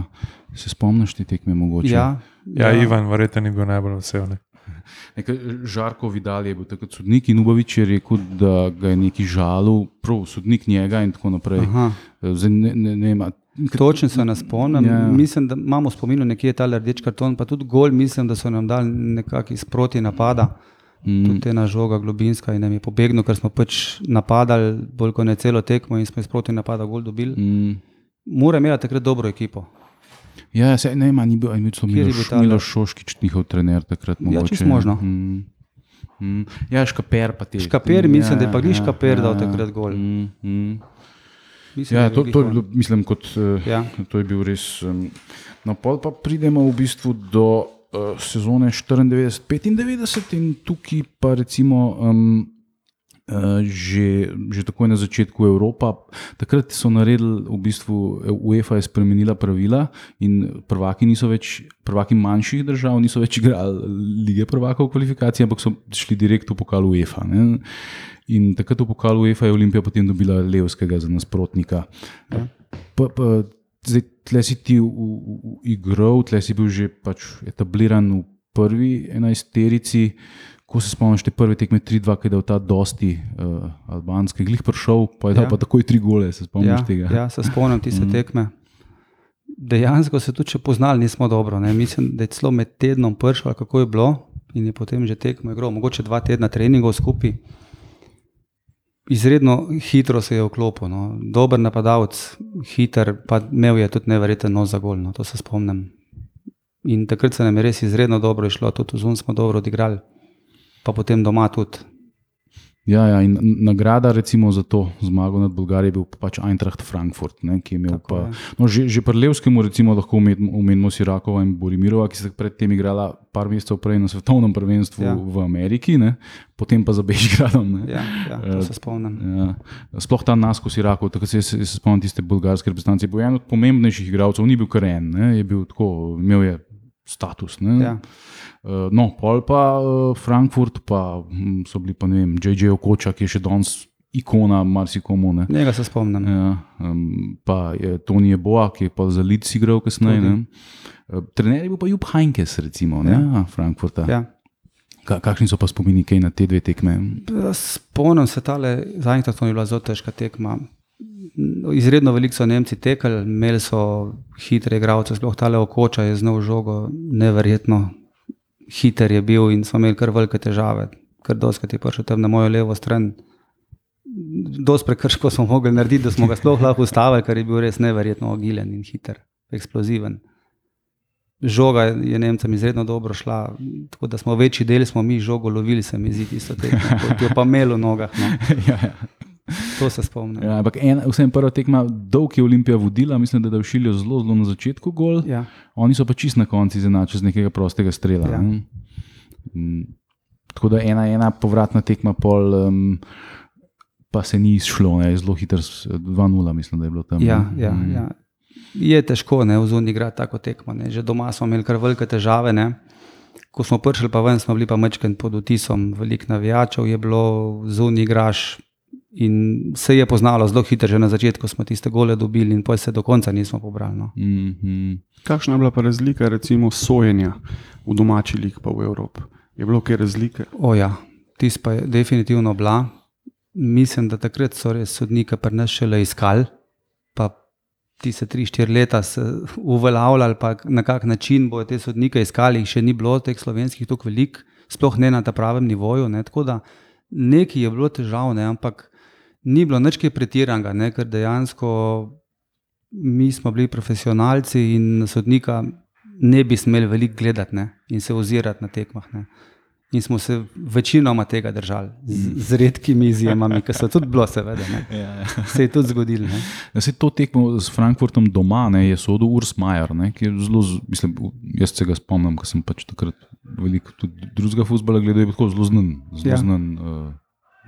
Speaker 2: Se spomniš te tekme mogoče?
Speaker 3: Ja,
Speaker 1: Ja, ja. Ivan, verjetno ni bil najbolj vesel. Ne?
Speaker 2: Nekaj, Žarko Vidal je bil takrat sodnik in Ubavič je rekel, da ga je neki žalil, prav sodnik njega in tako naprej.
Speaker 3: Aha.
Speaker 2: Zdaj, ne, ne, ne,
Speaker 3: Točno se ne spomnim.
Speaker 2: Ja.
Speaker 3: Mislim, da imamo spomin, nekje je ta rdeč karton, pa tudi gol, mislim, da so nam dali nekako iz proti napada. Mm. Tudi ena žoga globinska in nam je pobegnil, ker smo pač napadali bolj kot ne celo tekmo in smo iz proti napada gol dobili.
Speaker 2: Mm.
Speaker 3: Mora imela takrat dobro ekipo.
Speaker 2: Ja, se, ne, ima, ni bil, ni bil Miloš? Miloš Šoškič, njihov trener takrat.
Speaker 3: Ja,
Speaker 2: mogoče.
Speaker 3: čisto možno.
Speaker 2: Mm. Mm. Ja, škaper pa ti.
Speaker 3: Škaper, mislim, da je pa glih Škaper dal takrat gol.
Speaker 2: Mm, mm.
Speaker 3: Mislim,
Speaker 2: Ja, to, to je bilo, mislim, kot, eh,
Speaker 3: Ja.
Speaker 2: to je bil res. Um, no, pol pa pridemo v bistvu do uh, sezone 94-95 in tukaj pa recimo. Um, Uh, že, že takoj na začetku Evropa. Takrat so naredili, v bistvu UEFA je spremenila pravila in prvaki, več, prvaki manjših držav niso več igrali lige prvakov v kvalifikaciji, ampak so šli direkt v pokal UEFA. Ne? In takrat v pokalu UEFA je Olimpija potem dobila Levskega za nasprotnika. Pa, pa, zdaj, tle si ti v, v, v igral, tle si bil že pač etabliran v prvi enajsterici. Ko se spomniš te prve tekme 3-2, ki je dal ta dosti uh, albanski, glih prišel, pa je dal
Speaker 3: Ja.
Speaker 2: ja. pa takoj tri gole, se spomniš
Speaker 3: Ja,
Speaker 2: tega.
Speaker 3: ja, se spomnim tiste
Speaker 2: Mhm.
Speaker 3: tekme. Dejansko se tudi, poznali, nismo dobro. Ne. Mislim, da je celo med tednom prišel, kako je bilo, in je potem že tekmo igral, mogoče dva tedna treningov skupaj. Izredno hitro se je vklopil, no. dober napadalec, hiter, pa imel je tudi neverjeten nos za gol, no. to se spomnim. In takrat se nam je res izredno dobro išlo, tudi zunaj smo dobro odigrali, pa potem doma tudi.
Speaker 2: Ja, ja, in nagrada recimo za to zmago nad Bolgarijo je bil pač Eintracht Frankfurt, ne, ki je imel
Speaker 3: Tako
Speaker 2: pa.
Speaker 3: je.
Speaker 2: No, že, že pri Levskemu recimo lahko omen- omenimo Sirakova in Borimirova, ki sta predtem igrala par mesecev prej na svetovnem prvenstvu
Speaker 3: Ja.
Speaker 2: v Ameriki, ne, potem pa za Bežigradom.
Speaker 3: Ja, ja, to se spomnim.
Speaker 2: Ja. Sploh ta Nasko Sirakov, tako se, jaz se spomnim tiste bolgarske reprezentance, je bil en od pomembnejših igralcev, ni bil kar en, ne, je bil tako, imel je status. Ne.
Speaker 3: Ja.
Speaker 2: Uh, no, pol pa uh, Frankfurt, pa hm, so bili pa ne vem, J.J. Okoča, ki je še danes ikona marsikomu. Ne.
Speaker 3: Njega se spomnim.
Speaker 2: Ja, um, pa je Tony Boa, ki je pa za Lic igral kasneje. Ne. Uh, Trener je bil pa Jupp Heinkes, recimo, ja.
Speaker 3: Ja.
Speaker 2: Frankfurta.
Speaker 3: Ja.
Speaker 2: Ka, kakšni so pa spomini na te dve tekme?
Speaker 3: Spomnim se tale, zadnjič to je bila zelo težka tekma. Izredno veliko so Nemci tekali, imeli so hitre igralce, sploh tale okoča je znal žogo, neverjetno hiter je bil in smo imeli kar velike težave. Ker doskrat je prišel tam na mojo levo stran. Dost prekrško smo mogli narediti, da smo ga sploh lahko ustavili, ker je bil res neverjetno agilen in hiter, eksploziven. Žoga je Nemcem izredno dobro šla, tako da smo večji del smo mi žogo lovili, se mi zdi, tisto tekmo, kot jo pa imelo v nogah. No.
Speaker 2: ja, ja.
Speaker 3: To se spomnim.
Speaker 2: Ja, ampak en, vsem prva tekma, dolg je Olimpija vodila, mislim, da je všiljo zelo, zelo na začetku gol.
Speaker 3: Ja.
Speaker 2: Oni so pa čist na koncu izenačili z nekega prostega strela.
Speaker 3: Ja.
Speaker 2: Mm, Tako da ena, ena povratna tekma, pol, um, pa se ni izšlo, ne, zelo hitro, s- 2-0, mislim, da je bilo tam.
Speaker 3: Ja, ja,
Speaker 2: Mm.
Speaker 3: ja. Je težko ne, v zunji igrati tako tekmo. Ne. Že doma smo imeli kar velike težave. Ne. Ko smo prišli pa ven, smo bili pa mečken pod vtisom, veliko navijačev je bilo, zunji igraš. In se je poznalo zelo hitro, že na začetku smo tiste gole dobili, in pa se do konca nismo pobrali. No.
Speaker 2: Mm, mm.
Speaker 4: Kakšna je bila pa razlika, recimo, sojenja v domači lig pa v Evropi? Je bilo kaj razlike?
Speaker 3: O ja, tis pa je definitivno bila. Mislim, da takrat so res sodnike šele iskali, pa ti se tri, štiri leta se uveljavljali, pa na kak način bodo te sodnike iskali, jih še ni bilo teh slovenskih tako velik, sploh ne na ta pravem nivoju. Ne. Tako da nekaj je bilo težav, ne, ampak ni bilo nič kaj pretiranega, ne, ker dejansko mi smo bili profesionalci in sodnika ne bi smeli veliko gledati ne, in se ozirati na tekmah. Ne. In smo se večinoma tega držali, z, z redkimi izjemami, ki so tudi bilo, seveda. Ne.
Speaker 2: Ja, ja.
Speaker 3: Se je tudi zgodilo. ne.
Speaker 2: Ja, se to tekmo s Frankfurtom doma ne, je sodel Urs Majer, ne, ki je zelo, mislim, jaz se ga spomnim, ker sem pač takrat veliko tudi drugega futbola gledal, je bil tako zelo znan. Zelo
Speaker 3: ja.
Speaker 2: znan uh,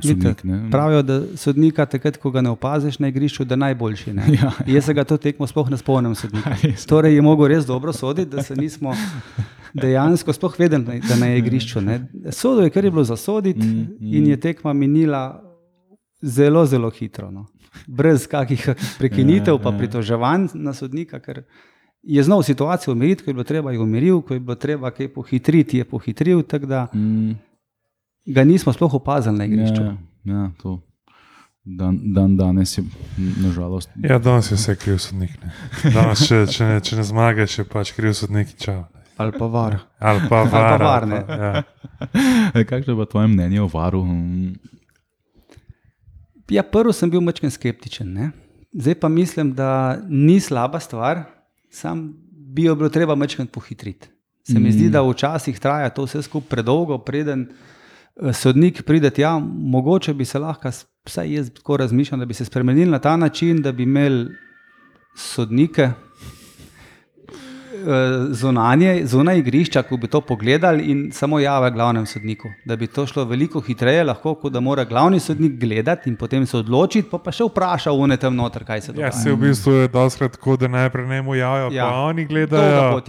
Speaker 2: Sodnik,
Speaker 3: pravijo, da sodnika takrat, ko ga ne opaziš na igrišču, da je najboljši. Ja. Jaz se ga to tekmo sploh ne spomnim. Torej je mogel res dobro soditi, da se nismo dejansko sploh vedeli, da na igrišču. Sodo je, kar je bilo za soditi, mm, mm. in je tekma minila zelo, zelo hitro. No. Brez kakih prekinitev, pa ja, ja. pritoževanj na sodnika. Je znal situacijo umiriti, ko je bilo treba, je umiril, ko je bilo treba kaj pohitriti, je pohitril. Mm ga nismo sploh opazili na igrišču.
Speaker 2: Ja, ja, to. Dan, dan danes je, nažalost.
Speaker 1: Ja, danes je vse kriv sodnik. Danes, če, če, ne, če ne zmagaš, je pač kriv sodnik. Čau.
Speaker 3: Ali pa var.
Speaker 1: Ali pa var. Ali pa var
Speaker 2: ja. Kakšno je pa tvoje mnenje o varu?
Speaker 3: Ja, prvo sem bil malo skeptičen. Ne? Zdaj pa mislim, da ni slaba stvar, sam bi jo bilo treba malo pohitriti. Se mi mm. zdi, da včasih traja to vse skupaj predolgo, preden. Eh, sodnik pride tja, mogoče bi se lahko, vsaj jaz tako razmišljam, da bi se spremenili na ta način, da bi imeli sodnike. Eh, zunanje, zunaj igrišča, ko bi to pogledali in samo jave glavnemu sodniku. Da bi to šlo veliko hitreje, lahko, kot da mora glavni sodnik gledati in potem se odločiti, pa, pa še vpraša v ne tem noter, kaj se
Speaker 1: dogaja. Ja, se v bistvu je doskrat tako, da najprej ne mu javijo, ja. pa oni gledajo.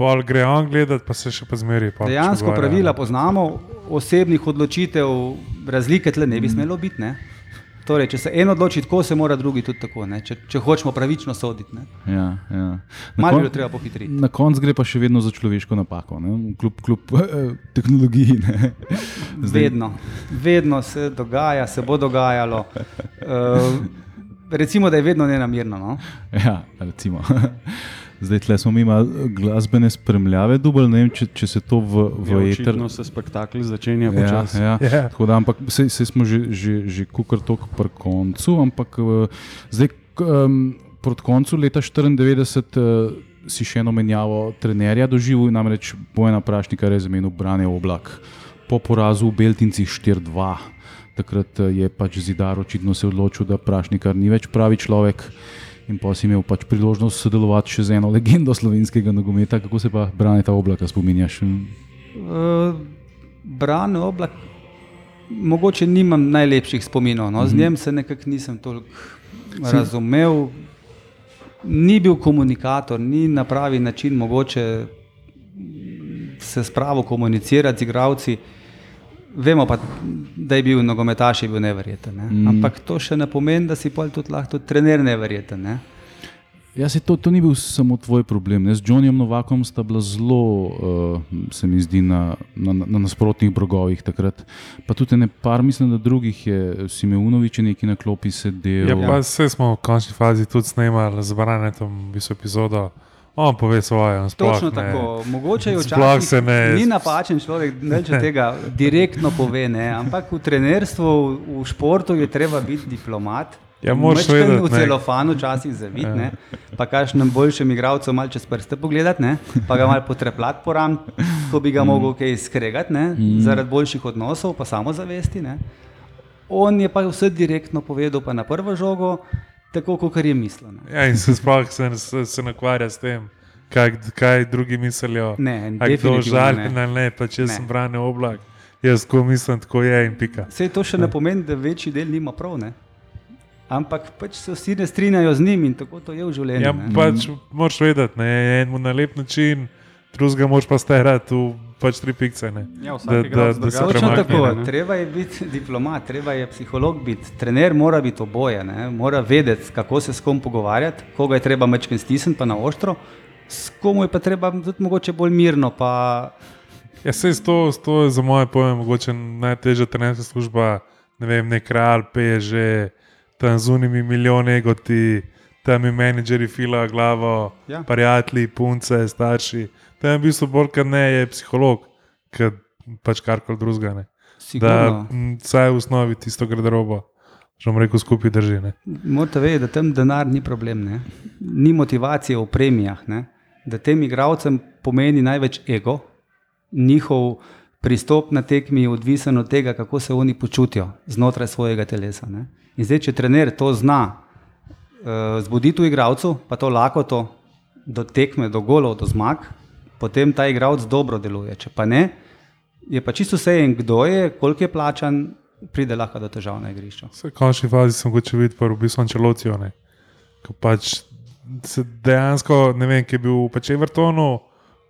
Speaker 1: Pol gre on gledati, pa se še pa zmeri.
Speaker 3: Dejansko pravila poznamo, osebnih odločitev, razlike tle ne bi smelo biti. Ne? Torej, če se en odloči tako, se mora drugi tudi tako, če, če hočemo pravično soditi.
Speaker 2: Ja, ja.
Speaker 3: Malo je treba pohitriti.
Speaker 2: Na koncu gre pa še vedno za človeško napako, kljub, kljub eh, tehnologiji.
Speaker 3: Vedno, vedno se dogaja, se bo dogajalo. Uh, recimo, da je vedno nenamirno. No?
Speaker 2: Ja, recimo. Zdaj, tle smo imeli glasbene spremljave, dubl, ne vem, če, če se to v, v
Speaker 4: ja, eter. Vedno se spektakli začenja počasi.
Speaker 2: Ja, ja. yeah. da, ampak se, se smo že, že, že kukar tok pri koncu, ampak zdaj, um, proti koncu leta 1994 uh, si še eno menjavo trenerja doživel, namreč Bojena Prašnika je zamenil Brane Oblak po porazu v Beltincih 4-2. Takrat je pač zidar očitno se odločil, da Prašnikar ni več pravi človek in pa si imel pač priložnost sodelovati še z eno legendo slovenskega nogometa. Kako se pa brani ta oblak, spominjaš? Uh,
Speaker 3: brani oblak, mogoče nimam najlepših spominov, no? z mhm. njim se nekako nisem toliko razumel. Ni bil komunikator, ni na pravi način mogoče se spravo komunicirati z igravci. Vemo pa, da je bil nogometaš, je bil nevreten. Ne? Mm. Ampak to še ne pomeni, da si tudi lahko tudi trener nevreten. Ne?
Speaker 2: Ja, se to, to ni bil samo tvoj problem. Ne? Z Johnnyjem Novakom sta bila zelo, uh, se mi zdi, na, na, na nasprotnih brogovih takrat. Pa tudi ne par, mislim, da drugih je, si imel Unovič neki na klopi sedel.
Speaker 1: Ja, pa vse smo v končni fazi tudi snemali, zbrane tam viso epizodo. On pove svoje.
Speaker 3: Točno ne. tako. Mogoče je včasih ne... ni napačen človek, da če tega direktno pove. Ne. Ampak v trenerstvu, v športu je treba biti diplomat.
Speaker 1: Ja, moraš vedeti.
Speaker 3: V celofanu včasih zaviti, ja. pa kaš nam boljšem igravcu malo čez prste pogledati, ne? pa ga malo potreplati po ram, ko bi ga mm. mogel kaj skregati, mm. zaradi boljših odnosov, pa samo zavesti. Ne? On je pa vse direktno povedal, pa na prvo žogo tako, kot je mislil.
Speaker 1: Ja, in se sploh se, se, se nakvarja s tem, kaj, kaj drugi mislijo.
Speaker 3: Ne,
Speaker 1: kdo žali, ne, ne, pa če ne. sem branil oblak. Jaz tako mislim, tako je in pika.
Speaker 3: Vse to še ne, ne pomeni, da večji del nima prav. Ne? Ampak pač se vsi ne strinjajo z njim in tako to je v življenju.
Speaker 1: Ja, pač moraš vedeti, ne, en na lep način, drugega moraš pa starati pač tri pikce.
Speaker 4: Ja, da, da, da se
Speaker 3: premakne. Treba je biti diplomat, treba je psiholog biti, trener mora biti oboje, ne? mora vedeti, kako se s kom pogovarjati, koga je treba mečken stisniti, pa na ostro, s kom je pa treba tudi mogoče bolj mirno. Pa...
Speaker 1: Ja, se to, to je za moje pojme mogoče najtežja trenerska služba, ne vem, nek kralj, peže, tam z unimi milijoni egoti. Tam je menedžeri, fila, glavo, ja. prijatelji, punce, starši tam je v bistvu bolj kot ne, je psiholog, ki pač karkoli drugega. Da, vsaj v osnovi tisto garderobo, že vam reko, skupaj drži.
Speaker 3: Morate vedeti, da tam denar ni problem, ne? ni motivacije v premijah, ne? da tem igravcem pomeni največ ego, njihov pristop na tekmi je odvisen od tega, kako se oni počutijo znotraj svojega telesa. Ne? In zdaj, če trener to zna uh, zbuditi v igravcu, pa to lahko to do tekme, do golov, do zmag, potem ta igralec dobro deluje. Če pa ne, je pa čisto vse en, kdo je, koliko je plačan, pride lahko do težav na igrišču.
Speaker 1: V končni fazi sem hoče videti, pa v bistvu čelocijo. Ko pač se dejansko, ne vem, ki je bil pač Evertonu,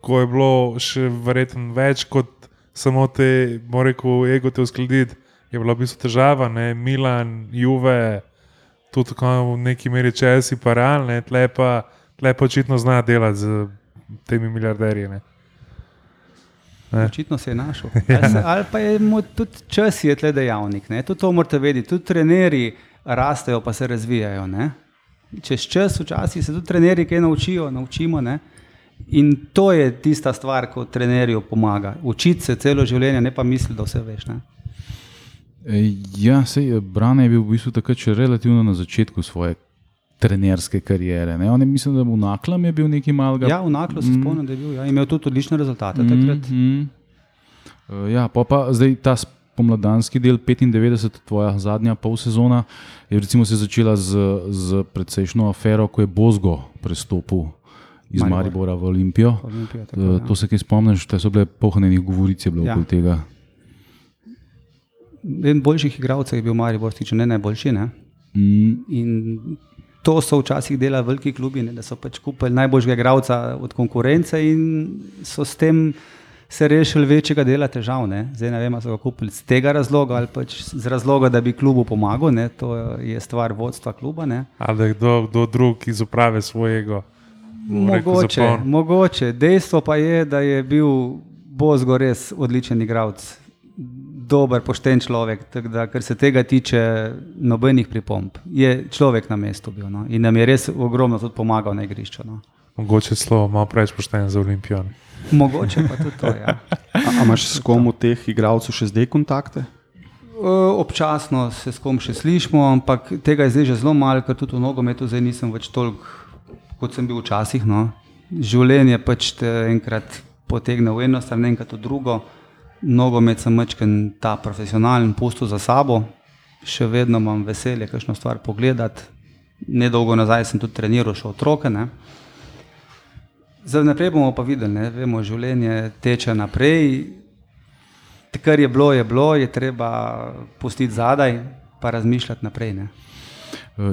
Speaker 1: ko je bilo še verjetno več kot samo te, mora rekel, ego te uskladiti, je bila v bistvu težava, ne? Milan, Juve, tudi v neki meri realne, tle pa, tle pa očitno zna delati z temi milijarderji.
Speaker 3: Očitno se je našel. Ali, se, ali pa je tudi čas, je tle dejavnik. Ne? Tudi to morate vedeti. Tudi trenerji rastejo, pa se razvijajo. Ne? Čez čas, včasih se tudi trenerji kaj naučijo, naučimo. Ne? In to je tista stvar, ko trenerju pomaga. Učiti se celo življenje, ne pa misliti, da vse veš. Ne?
Speaker 2: Ja, sej, Brane je bil v bistvu takrat še relativno na začetku svoje trenerske kariere. Ne? On je mislim, da v Naklem je bil nekaj malega.
Speaker 3: Ja, v Naklem se mm. spomnim, da je bil. Ja, imel tudi odlične rezultate mm, takrat. Mm.
Speaker 2: Uh, ja, pa, pa zdaj ta pomladanski del, 95, tvoja zadnja polsezona, je recimo se začela z, z precejšno afero, ko je Bozgo prestopil. Iz Maribor. Maribora v Olimpijo. Olimpija, tako, to ja. se kaj spomniš, da so bile pohranjene govorice ja. okoli tega.
Speaker 3: En boljših igralcev je bil Maribor, če ne najboljši. Ne? Mm to so včasih delali veliki klubi, ne, da so pač kupili najboljšega igralca od konkurence in so s tem se rešili večjega dela težav. Ne. Zdaj ne vem, ali so ga kupili z tega razloga ali pač z razloga, da bi klubu pomagal. Ne. To je stvar vodstva kluba. Ne.
Speaker 1: Ali kdo, kdo drug iz uprave svojega.
Speaker 3: Mogoče, mogoče. Dejstvo pa je, da je bil Bozgo res odličen igralec dober, pošten človek. Da, kar se tega tiče, nobenih pripomb. Je človek na mestu bil no? in nam je res ogromno tudi pomagal na igrišču. No?
Speaker 1: Mogoče celo malo preveč pošten za olimpijo.
Speaker 3: Mogoče pa tudi to. Ja.
Speaker 4: A imaš s kom od teh igralcev še zdaj kontakte?
Speaker 3: Občasno se s kom še slišmo, ampak tega je zdaj že zelo malo, ker tudi v nogometu zdaj nisem več toliko, kot sem bil včasih. No. Življenje pač te enkrat potegne v eno stran, enkrat v drugo nogomet sem večkrat ta profesionalen pustil za sabo, še vedno imam veselje, kakšno stvar pogledati. Nedolgo nazaj sem tudi treniral še otroke. Ne. Zdaj naprej bomo pa videli, ne. vemo, življenje teče naprej. Kar je bilo, je bilo, je treba pustiti zadaj, pa razmišljati naprej. Ne.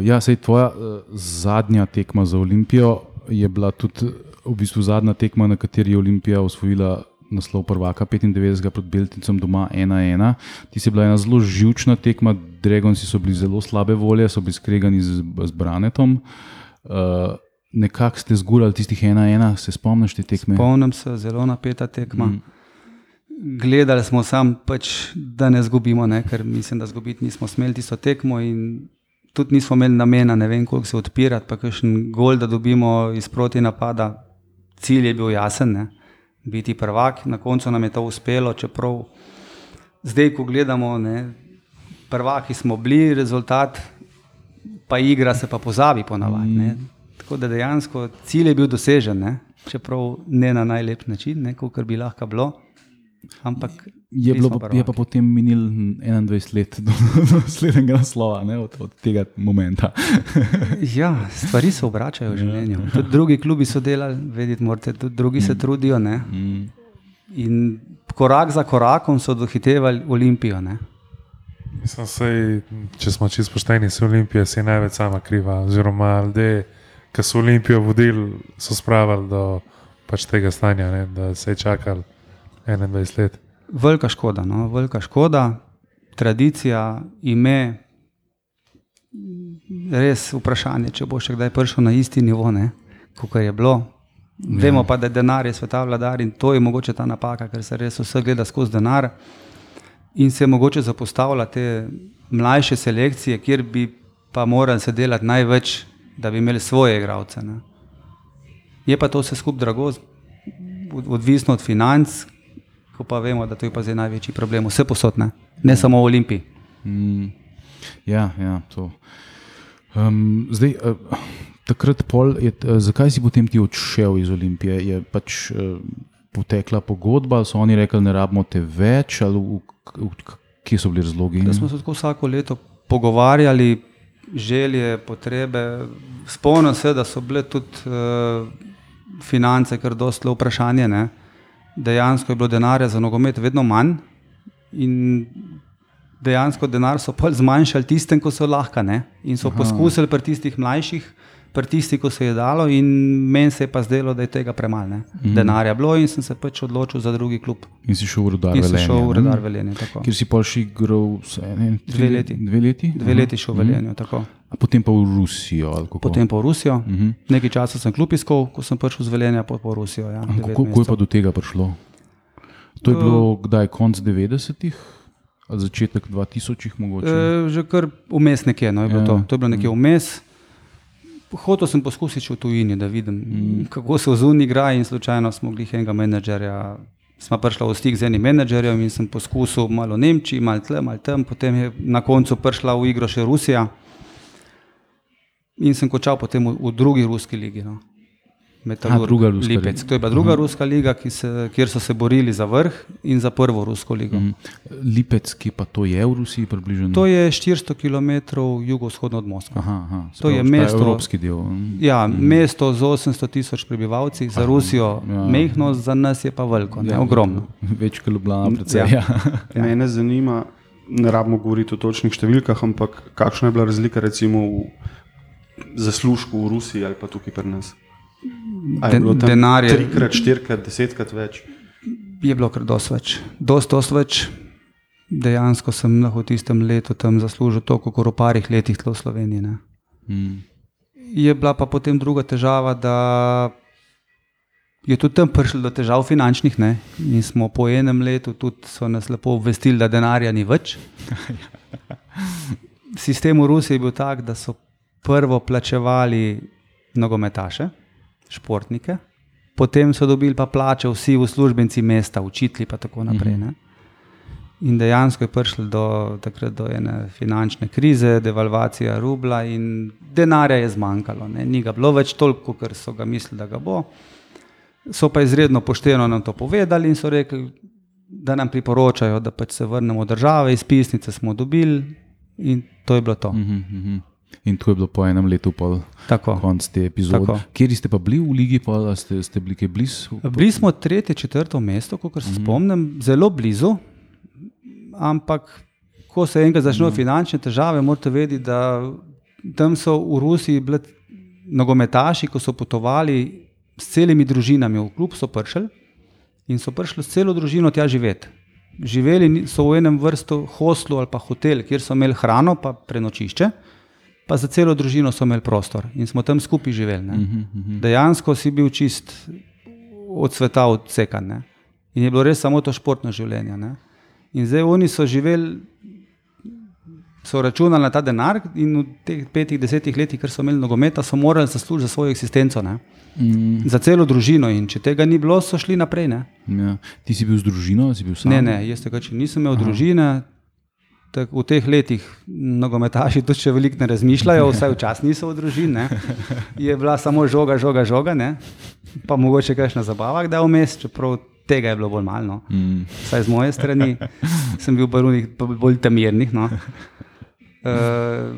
Speaker 2: Ja, sej tvoja uh, zadnja tekma za Olimpijo je bila tudi v bistvu zadnja tekma, na kateri je Olimpija osvojila naslov prvaka 95 proti Beltincem doma 1-1. Ti si bila ena zelo živčna tekma, Dragonci so bili zelo slabe volje, so bili skregani z, z Branetom. Uh, Nekako ste zgurali tistih 1-1, se spomniš te tekme?
Speaker 3: Spomnim se, zelo napeta tekma. Mm. Gledali smo sam, pač, da ne zgubimo, ne? ker mislim, da zgubiti nismo smeli tisto tekmo in tudi nismo imeli namena, ne vem, koliko se odpirati, pa kakšen gol, da dobimo iz proti napada. Cilj je bil jasen. Ne? Biti prvak. Na koncu nam je to uspelo, čeprav zdaj, ko gledamo, ne, prvaki smo bili, rezultat, pa igra se pa pozabi ponavadi. Mm. Tako da dejansko cilj je bil dosežen, ne, čeprav ne na najlepši način, kot bi lahko bilo. Ampak
Speaker 2: je, bilo, je pa potem minil 21 let do naslednjega naslova, ne, od, od tega momentu.
Speaker 3: ja, stvari se obračajo v življenju. Tudi drugi klubi so delali, vedeti morate, tudi drugi se mm. trudijo. Mm. In korak za korakom so dohitevali Olimpijo. Ne.
Speaker 1: Mislim, sej, če smo čisto pošteni, se Olimpija se je največ sama kriva. Oziroma, ljudje, ki so Olimpijo vodili, so spravili do pač tega stanja, ne, da se je čakali 21 let.
Speaker 3: Velika škoda, no? velika škoda, tradicija, ime. Res vprašanje, če bo še kdaj prišel na isti nivo, kot je bilo. Ja. Vemo pa, da je denar je sveta vladar in to je mogoče ta napaka, ker se res vse gleda skozi denar in se mogoče zapostavlja te mlajše selekcije, kjer bi pa morali se delati največ, da bi imeli svoje igralce. Je pa to vse skupaj drago, odvisno od financ, ko pa vemo, da to je pa zdaj največji problem, vse posodne, ne mm. samo v Olimpiji. Mm.
Speaker 2: Ja, ja, to. Um, zdaj, uh, takrat pol, je, uh, zakaj si potem ti odšel iz Olimpije? Je pač uh, potekla pogodba, so oni rekli, ne rabimo te več, ali v, v, kje so bili razlogi?
Speaker 3: Da smo se tako vsako leto pogovarjali, želje, potrebe. Spomnim se, da so bile tudi uh, finance, kar dosti vprašanje. Ne? Dejansko je bilo denarja za nogomet vedno manj. In dejansko denar so zmanjšali tistem, ko so lahko, ne? in so Aha. poskusili pri tistih mlajših, pri tistih, ko se je dalo, in meni se je pa zdelo, da je tega premalo. Mhm. Denarja bilo in sem se pač odločil za drugi klub.
Speaker 2: In si šel v Rudar Velenje. In
Speaker 3: si šel v Rudar Velenje.
Speaker 2: Ker si pa še igral
Speaker 3: dve leti.
Speaker 2: Dve leti,
Speaker 3: dve leti šel v Velenje. Mhm.
Speaker 2: A potem pa v Rusijo.
Speaker 3: Potem pa v Rusijo. Mhm. Nekaj časa sem klub iskal, ko sem prišel z Velenja, pa v Rusijo. Ja,
Speaker 2: kako je pa do tega prišlo? To je bilo kdaj, konc 90-ih? Začetek 2000-ih, mogoče.
Speaker 3: E, že kar vmes nekje, no, je bilo ja. to. To je bilo nekje vmes. Hotel sem poskusiti v tujini, da vidim, mm. kako se v zunji igra, in slučajno smo bili enega menedžerja. Smo prišli v stik z enim menedžerjem in sem poskusil malo v Nemčiji, malo tle, malo tam, potem je na koncu prišla v igro še Rusija. In sem končal potem v, v drugi ruski ligi. No.
Speaker 2: Metalurg,
Speaker 3: Lipec. To je bila druga Aha. ruska liga, se, kjer so se borili za vrh in za prvo rusko ligo. Mhm.
Speaker 2: Lipec, ki pa to je v Rusiji, približno?
Speaker 3: To je 400 km jugovzhodno od Moskve.
Speaker 2: Aha, aha.
Speaker 3: To je mesto,
Speaker 2: evropski del.
Speaker 3: Ja, mhm. mesto z 800 tisoč prebivalci, za Rusijo ja. mehko, za nas je pa veliko, ja, ogromno.
Speaker 2: Več kot Ljubljana, predvsem. Ja.
Speaker 4: Ja. Mene zanima, ne rabimo govoriti o točnih številkah, ampak kakšna je bila razlika recimo v zaslužku v Rusiji ali pa tukaj pri nas?
Speaker 3: Denar je.
Speaker 4: Trikrat, štirikrat, desetkrat več.
Speaker 3: Je bilo kar dosti več. Dost, dost več. Dejansko sem lahko v tistem letu tam zaslužil toliko, kot v parih letih v Sloveniji. Hmm. Je bila pa potem druga težava, da je tudi tam prišlo do težav finančnih. Ne? In smo po enem letu tudi nas lepo obvestili, da denarja ni več. Sistem v Rusiji je bil tak, da so prvo plačevali nogometaše športnike, potem so dobili pa plače vsi uslužbenci mesta, učitelji in tako naprej. Ne? In dejansko je prišlo do, do ene finančne krize, devalvacija rubla in denarja je zmanjkalo. Ne? Ni ga bilo več toliko, ker so ga mislili, da ga bo. So pa izredno pošteno nam to povedali in so rekli, da nam priporočajo, da pač se vrnemo v države, izpisnice smo dobili in to je bilo to. Uh -huh, uh -huh.
Speaker 2: In to je bilo po enem letu, pol konc te epizode. Kje ste pa bili v Ligi, pa ste, ste bili kaj blizu?
Speaker 3: Bili smo tretje, četrto mesto, kot se mm -hmm. spomnim, zelo blizu. Ampak, ko se enkrat začnejo mm -hmm. finančne težave, morate vedeti, da tam so v Rusiji bili nogometaši, ko so potovali s celimi družinami v klub, so prišli in so prišli s celo družino tja živeti. Živeli so v enem vrstu hostlu ali pa hotel, kjer so imeli hrano, pa prenočišče pa za celo družino so imeli prostor in smo tam skupaj živeli. Uh -huh, uh -huh. Dejansko si bil čist od sveta odsekan ne? in je bilo res samo to športno življenje. Ne? In zdaj oni so živeli, so računali na ta denar in v teh petih, desetih letih, ker so imeli nogometa, so morali zaslužiti za svojo eksistenco. Mm. Za celo družino, in če tega ni bilo, so šli naprej.
Speaker 2: Ja. Ti si bil z družino, si bil sam?
Speaker 3: Ne, ne, jaz tega nisem imel Aha. družine, tak, v teh letih nogometaši tudi še veliko ne razmišljajo, vsaj včasih niso v družini. Je bila samo žoga, žoga, žoga, ne? pa mogoče kaj na zabavah, da vmes, čeprav tega je bilo bolj malo. No? Mm. Saj z moje strani sem bil barunih, bolj temirnih. No? Uh,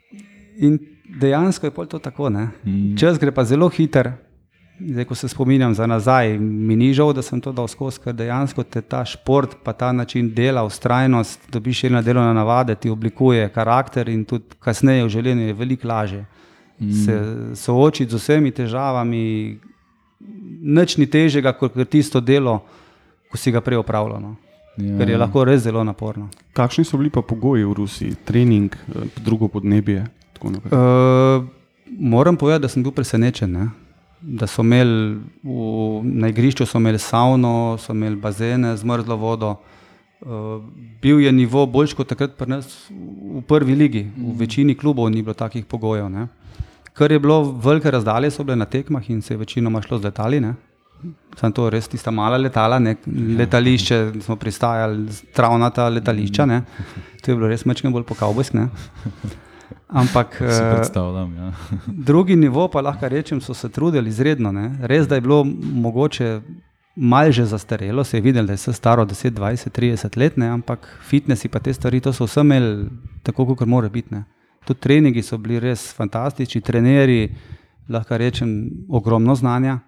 Speaker 3: in dejansko je to tako. Mm. Čas gre pa zelo hiter. Zdaj, ko se spominjam za nazaj, mi ni žal, da sem to dal skozi, ker dejansko te ta šport, pa ta način dela, ustrajnost, dobiš ena delovna navada, ti oblikuje karakter in tudi kasneje v življenju je veliko lažje. Mm. Se soočiti z vsemi težavami, nič ni težjega kot tisto delo, ko si ga prej opravljal. No. Ja. Ker je lahko res zelo naporno.
Speaker 4: Kakšni so bili pa pogoji v Rusiji, trening, eh, drugo podnebje?
Speaker 3: Uh, moram povedati, da sem bil presenečen. Ne? Da so imeli v, na igrišču imeli savno, so imeli bazene z mrzlo vodo. Uh, bil je nivo boljši kot takrat pri nas v prvi ligi, v večini klubov ni bilo takih pogojev. Ne. Ker je bilo velike razdalje, so bile na tekmah in se je večinoma šlo z letali. Ne. Sam to res tista mala letala, ne. letališče, smo pristajali, travnata letališča. Ne. To je bilo res mečem bolj po kavbojskem. Ampak,
Speaker 2: eh, ja.
Speaker 3: drugi nivo, pa lahko rečem, so se trudili izredno. Ne? Res, da je bilo mogoče malo že zastarelo, se je videlo, da je staro 10, 20, 30 let, ne? ampak fitnesi pa te stvari, to so vse imeli tako, kot mora biti. Ne? Tudi treningi so bili res fantastični, trenerji, lahko rečem, ogromno znanja.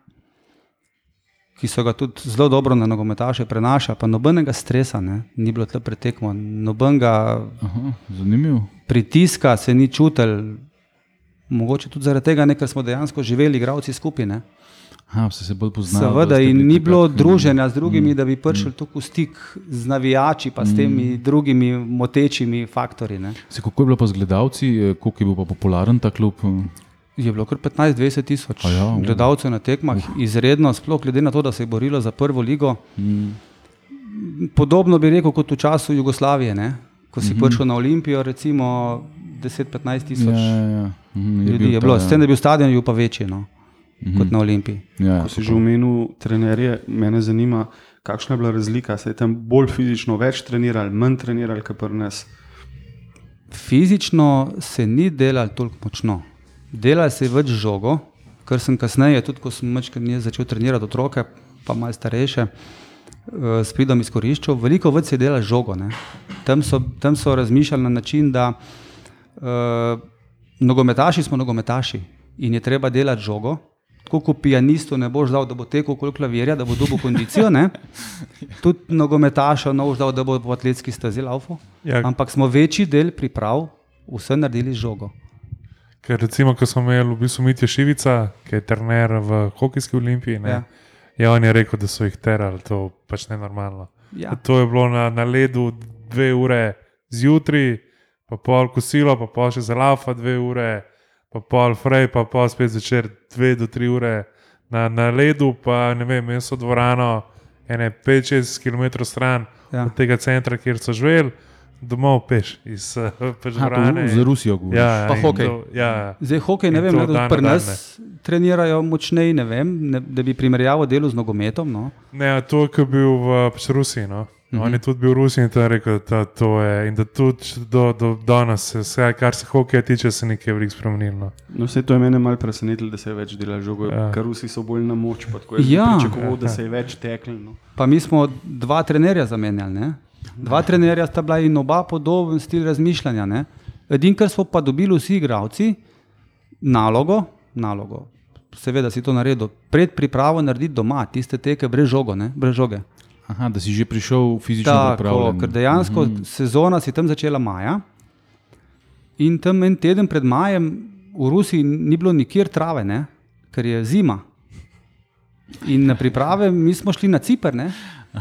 Speaker 3: Ki so ga tudi zelo dobro na nogometaše prenašali, pa nobenega stresa, ne? ni bilo tam pretekmo, nobenega pritiska se ni čutil. Mogoče tudi zaradi tega, ne, ker smo dejansko živeli, igravci skupine.
Speaker 2: Aha, se bolj poznali.
Speaker 3: Seveda, in ni bilo druženja z drugimi, mm, da bi prišel mm. tukaj v stik z navijači, pa s temi mm. drugimi motečimi faktorji.
Speaker 2: Se, kako je bilo pa z gledalci, eh, koliko je bil popularen ta klub?
Speaker 3: Je bilo kar 15-20 tisoč ja, gledalcev na tekmah, uh. izredno, sploh glede na to, da se je borilo za prvo ligo. Mm. Podobno bi rekel kot v času Jugoslavije, ne? ko si mm -hmm. prišel na Olimpijo, recimo 10-15 tisoč ja, ja, ja. mm, ljudi. Je bilo, s tem, da je bil stadion, pa večji. No? -hmm. kot na Olimpiji.
Speaker 4: Ja, Ko si že omenil trenerje, me zanima, kakšna je bila razlika. Se je tam bolj fizično več trenirali, manj trenirali, kot pri nas?
Speaker 3: Fizično se ni delal toliko močno. Delal se je več žogo, kar sem kasneje, tudi ko sem začel trenirati otroke, pa malo starejše. Eh, s pridom izkoriščal, veliko več se je delalo žogo. Tam so, tam so razmišljali na način, da uh, nogometaši smo nogometaši in je treba delati žogo, tako kot pianistu ne boš dal, da bo tekel okoli klavirja, da bo dobil kondicijo. Ne? Tudi nogometaša ne boš dal, da bo po atletski stazi laufu. Ja. Ampak smo večji del priprav vse naredili z žogo.
Speaker 1: Ker recimo, ko smo imeli v bistvu Mitja Šivica, ki je trener v hokejski olimpiji, ne, ja. je on je rekel, da so jih terali, to pač ne normalno. Ja. To je bilo na, na ledu dve ure zjutraj, pa pol kosilo, pa pol še za laufa dve ure pa pol frej, pa pol spet začer dve do tri ure na, na ledu, pa ne vem, so dvorano, ene 5-6 km stran ja. od tega centra, kjer so živeli. Domov peš iz
Speaker 2: Dvorane. Za Rusijo govoriš.
Speaker 1: Ja,
Speaker 3: pa hokej. To,
Speaker 1: ja.
Speaker 3: Zdaj hokej, ne vem, da pri nas trenirajo močneje, ne vem, ne, da bi primerjavo delo z nogometom. No.
Speaker 1: Ne, to je bil v pač Rusiji. No. Mm -hmm. On je tudi bil v Rusiji in to rekel, da to je. In da tudi do, do danes, vse, kar se hokeja tiče, se nekaj veliko spremenilo. No,
Speaker 4: no vse to je mene malo presenetilo, da se je več delalo žogo, ja. ker Rusi so bolj na moč. Ja, pričakoval, da se je več teklo. No.
Speaker 3: Pa mi smo dva trenerja zamenjali. Ne? Dva trenerja sta bila in oba podoben stil razmišljanja. Edino, kar smo pa dobili vsi igravci, nalogo, nalogo. Seveda si to naredil, pred pripravo narediti doma, tiste teke brez, žogo, brez žoge.
Speaker 2: Aha, da si že prišel fizično
Speaker 3: terenu. Ker dejansko mhm. sezona si tam začela maja in tam en teden pred majem v Rusiji ni bilo nikjer trave, ne? ker je zima. In na priprave mi smo šli na Cipr. Ja,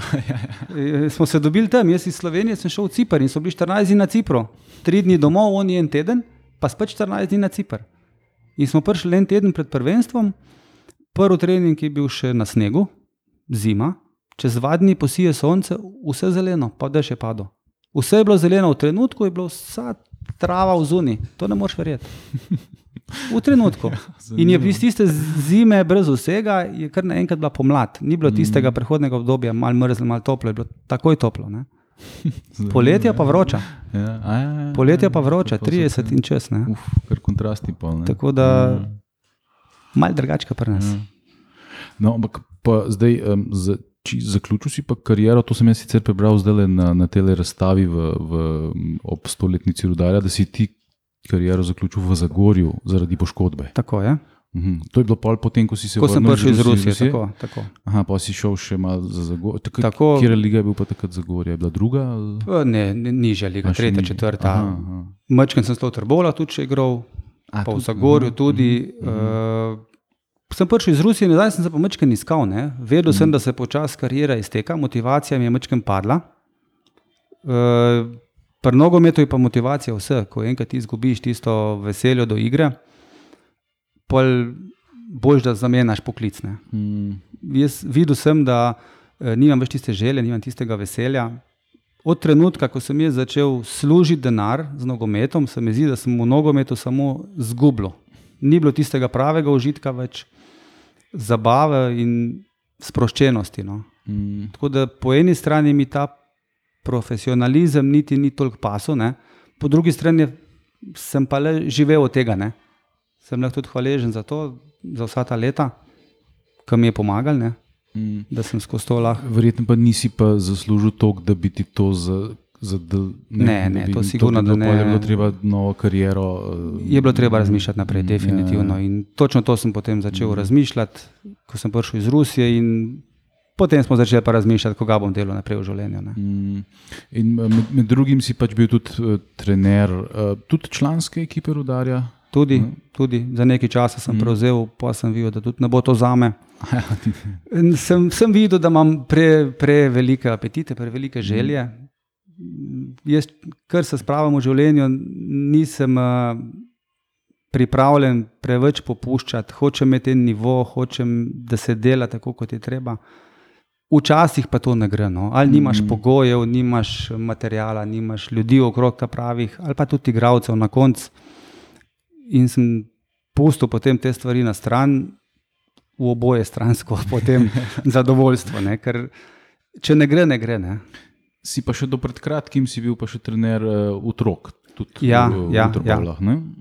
Speaker 3: ja. Smo se dobili tam, jaz iz Slovenije sem šel v Cipr in so bili 14 dni na Cipru, 3 dni domov, on je en teden, pa spet 14 dni na Cipr. In smo prišli en teden pred prvenstvom, prvi trening je bil še na snegu, zima, čez dva dni posije sonce, vse zeleno, pa da še pado. Vse je bilo zeleno, v trenutku je bila vsa trava v zuni, to ne moreš verjeti. V trenutku. In je iz tiste zime, brez vsega, je kar naenkrat bila pomlad. Ni bilo tistega prehodnega obdobja, malo mrzlo, malo toplo, je bilo takoj toplo. Ne? Poletja pa vroča. Ja, a, ja, ja, Poletja pa vroča, 30 in čez.
Speaker 2: Uf, kar kontrasti pa.
Speaker 3: Tako da, malo drugačka pri nas.
Speaker 2: No, ampak pa zdaj, um, z, či, zaključil si pa kariero, to sem jaz sicer prebral zdaj na, na tej razstavi v, v, ob stoletnici Rudarja, da si ti kariero zaključil v Zagorju zaradi poškodbe.
Speaker 3: Tako je.
Speaker 2: Uhum. To je bilo pol potem, ko si se
Speaker 3: vrnil. Ko sem prišel iz Rusije. Rusije. Tako, tako.
Speaker 2: Aha, pa si šel še malo za Zagorje. Tako, tako, kjer liga je bil pa takrat Zagorje? Je bila druga?
Speaker 3: Ne, ne nižja liga, tretja, četrta. Mačken sem s to trbola tudi še igral, A, pa tudi, v Zagorju aha, tudi. Aha. Uh, sem prišel iz Rusije, zdaj sem se pa mečken iskal. Ne? Vedel mm. sem, da se počasi karijera izteka, motivacija mi je mečken padla. Uh, Pri nogometu je pa motivacija vse, ko enkrat izgubiš tisto veselje do igre, pol boš, da zamenjaš poklicne. Mm. Jaz videl sem, da uh, nimam več tiste želje, nimam tistega veselja. Od trenutka, ko sem začel služiti denar z nogometom, se mi zdi, da sem v nogometu samo zgubil. Ni bilo tistega pravega užitka več zabave in sproščenosti. No. Mm. Tako da po eni strani mi ta profesionalizem niti ni toliko pasel, ne. po drugi strani sem pa le živel od tega. Ne. Sem lahko tudi hvaležen za to, za vsa ta leta, ki mi je pomagal, mm. da sem skozi to lahko.
Speaker 2: Verjetno pa nisi pa zaslužil toliko, da bi ti to za. Del,
Speaker 3: ne, ne, ne, to sigurno,
Speaker 2: da ne. Je bilo treba novo kariero.
Speaker 3: Eh, je bilo treba razmišljati naprej, definitivno. Ja, ja. In točno to sem potem začel mm. razmišljati, ko sem prišel iz Rusije in Potem smo začeli pa razmišljati, koga bom delal naprej v življenju. Mm.
Speaker 2: Med, med drugim si pač bil tudi uh, trener, uh, tudi članske ekipe Rudarja.
Speaker 3: Tudi, mm. tudi za nekaj časa sem mm. prevzel, pa sem videl, da tudi ne bo to za me. sem, sem videl, da imam prevelike pre apetite, prevelike želje. Mm. Jaz, kar se spravim v življenju, nisem. Uh, pripravljen preveč popuščati, hočem imeti nivo, hočem, da se dela tako, kot je treba. Včasih pa to ne gre. No. Ali nimaš mm. pogojev, nimaš materijala, nimaš ljudi okrog ta pravih, ali pa tudi igravcev na koncu. In sem pustil potem te stvari na stran, v oboje stransko, potem zadovoljstvo. Ne. Ker če ne gre, ne gre. Ne.
Speaker 2: Si pa še do pred kratkim, si bil pa še trener uh, otrok.
Speaker 3: Ja, v, ja, v ja.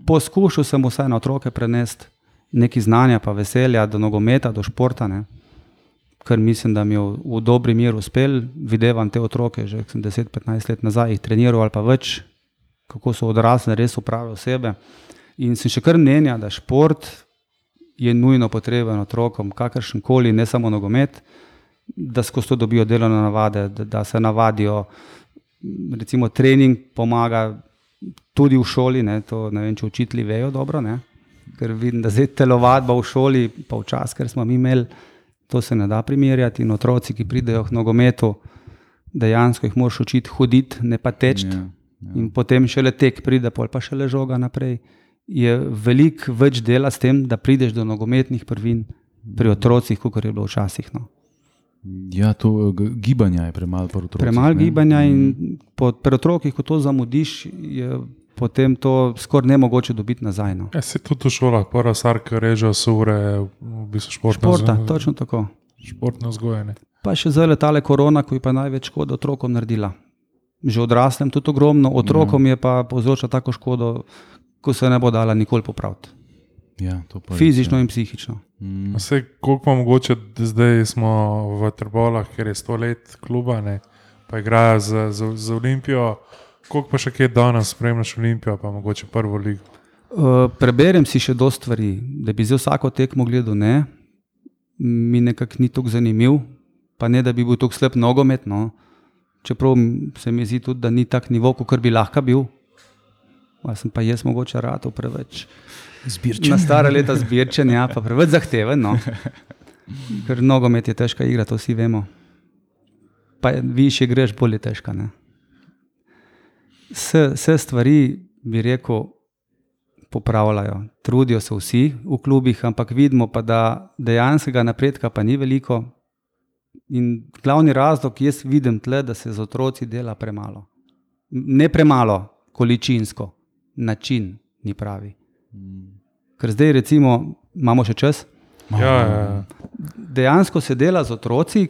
Speaker 3: Poskušal sem vsaj na otroke prenesti nekaj znanja, pa veselja do nogometa, do športa. Ne kar mislim, da mi je v, v dobri meri uspel. Videvam te otroke, že 10-15 let nazaj, jih treniral ali pa več, kako so odrasli, res upravijo sebe. In sem še kar mnenja, da šport je nujno potreben otrokom, kakršen koli, ne samo nogomet, da skozi to dobijo delovne navade, da, da se navadijo. Recimo, trening pomaga tudi v šoli, ne, to, ne vem, če učitelji vejo dobro. Ne, ker vidim, da zdaj telovadba v šoli, pa včasih, ker smo mi imeli. To se ne da primerjati. In otroci, ki pridejo k nogometu, dejansko jih moraš učiti hoditi, ne pa teči. Ja, ja. In potem šele tek pride, pol pa še le žoga naprej. Je veliko več dela s tem, da prideš do nogometnih prvin pri otrocih, kot je bilo včasih. No.
Speaker 2: Ja, to gibanje je premalo pri otrocih.
Speaker 3: Premalo gibanja in mm. po, pri otrocih, ko to zamudiš, je potem to skoraj ne mogoče dobiti nazaj. No.
Speaker 1: Ja, se tudi v šolah, prva stvar, ki reže, so ure, v bistvu športne
Speaker 3: Športa, vzgoje. Točno tako.
Speaker 1: Športne vzgoje.
Speaker 3: Pa še zdaj letale korona, ki je pa največ škodo otrokom naredila. Že odraslem tudi ogromno, otrokom ja. je pa povzročila tako škodo, ko se ne bo dala nikoli popraviti.
Speaker 2: Ja,
Speaker 3: Fizično in psihično.
Speaker 1: Mm. Vse, koliko pa mogoče, da zdaj smo v Trbolah, ker je sto let kluba, ne, pa igrajo za, za, za Olimpijo. Koliko pa še kje danes spremljaš Olimpijo, pa mogoče prvo ligo?
Speaker 3: Uh, preberem si še dosta stvari, da bi zdaj vsako tekmo gledal. Ne. Mi nekako ni tako zanimiv, pa ne da bi bil tako slab nogomet. No. Čeprav se mi zdi tudi, da ni tak nivo, kot bi lahko bil. Pa sem pa jaz mogoče rado preveč.
Speaker 2: Zbirčen.
Speaker 3: Na stara leta zbirčen, ja, pa preveč zahteven. No. Ker nogomet je težka igra, to vsi vemo. Pa više greš, bolj je težka. Ne vse stvari, bi rekel, popravljajo. Trudijo se vsi v klubih, ampak vidimo pa, da dejanskega napredka pa ni veliko. In glavni razlog, jaz vidim tle, da se z otroci dela premalo. Ne premalo, količinsko, način ni pravi. Ker zdaj, recimo, imamo še čas.
Speaker 1: Ja, ja, ja.
Speaker 3: Dejansko se dela z otroci,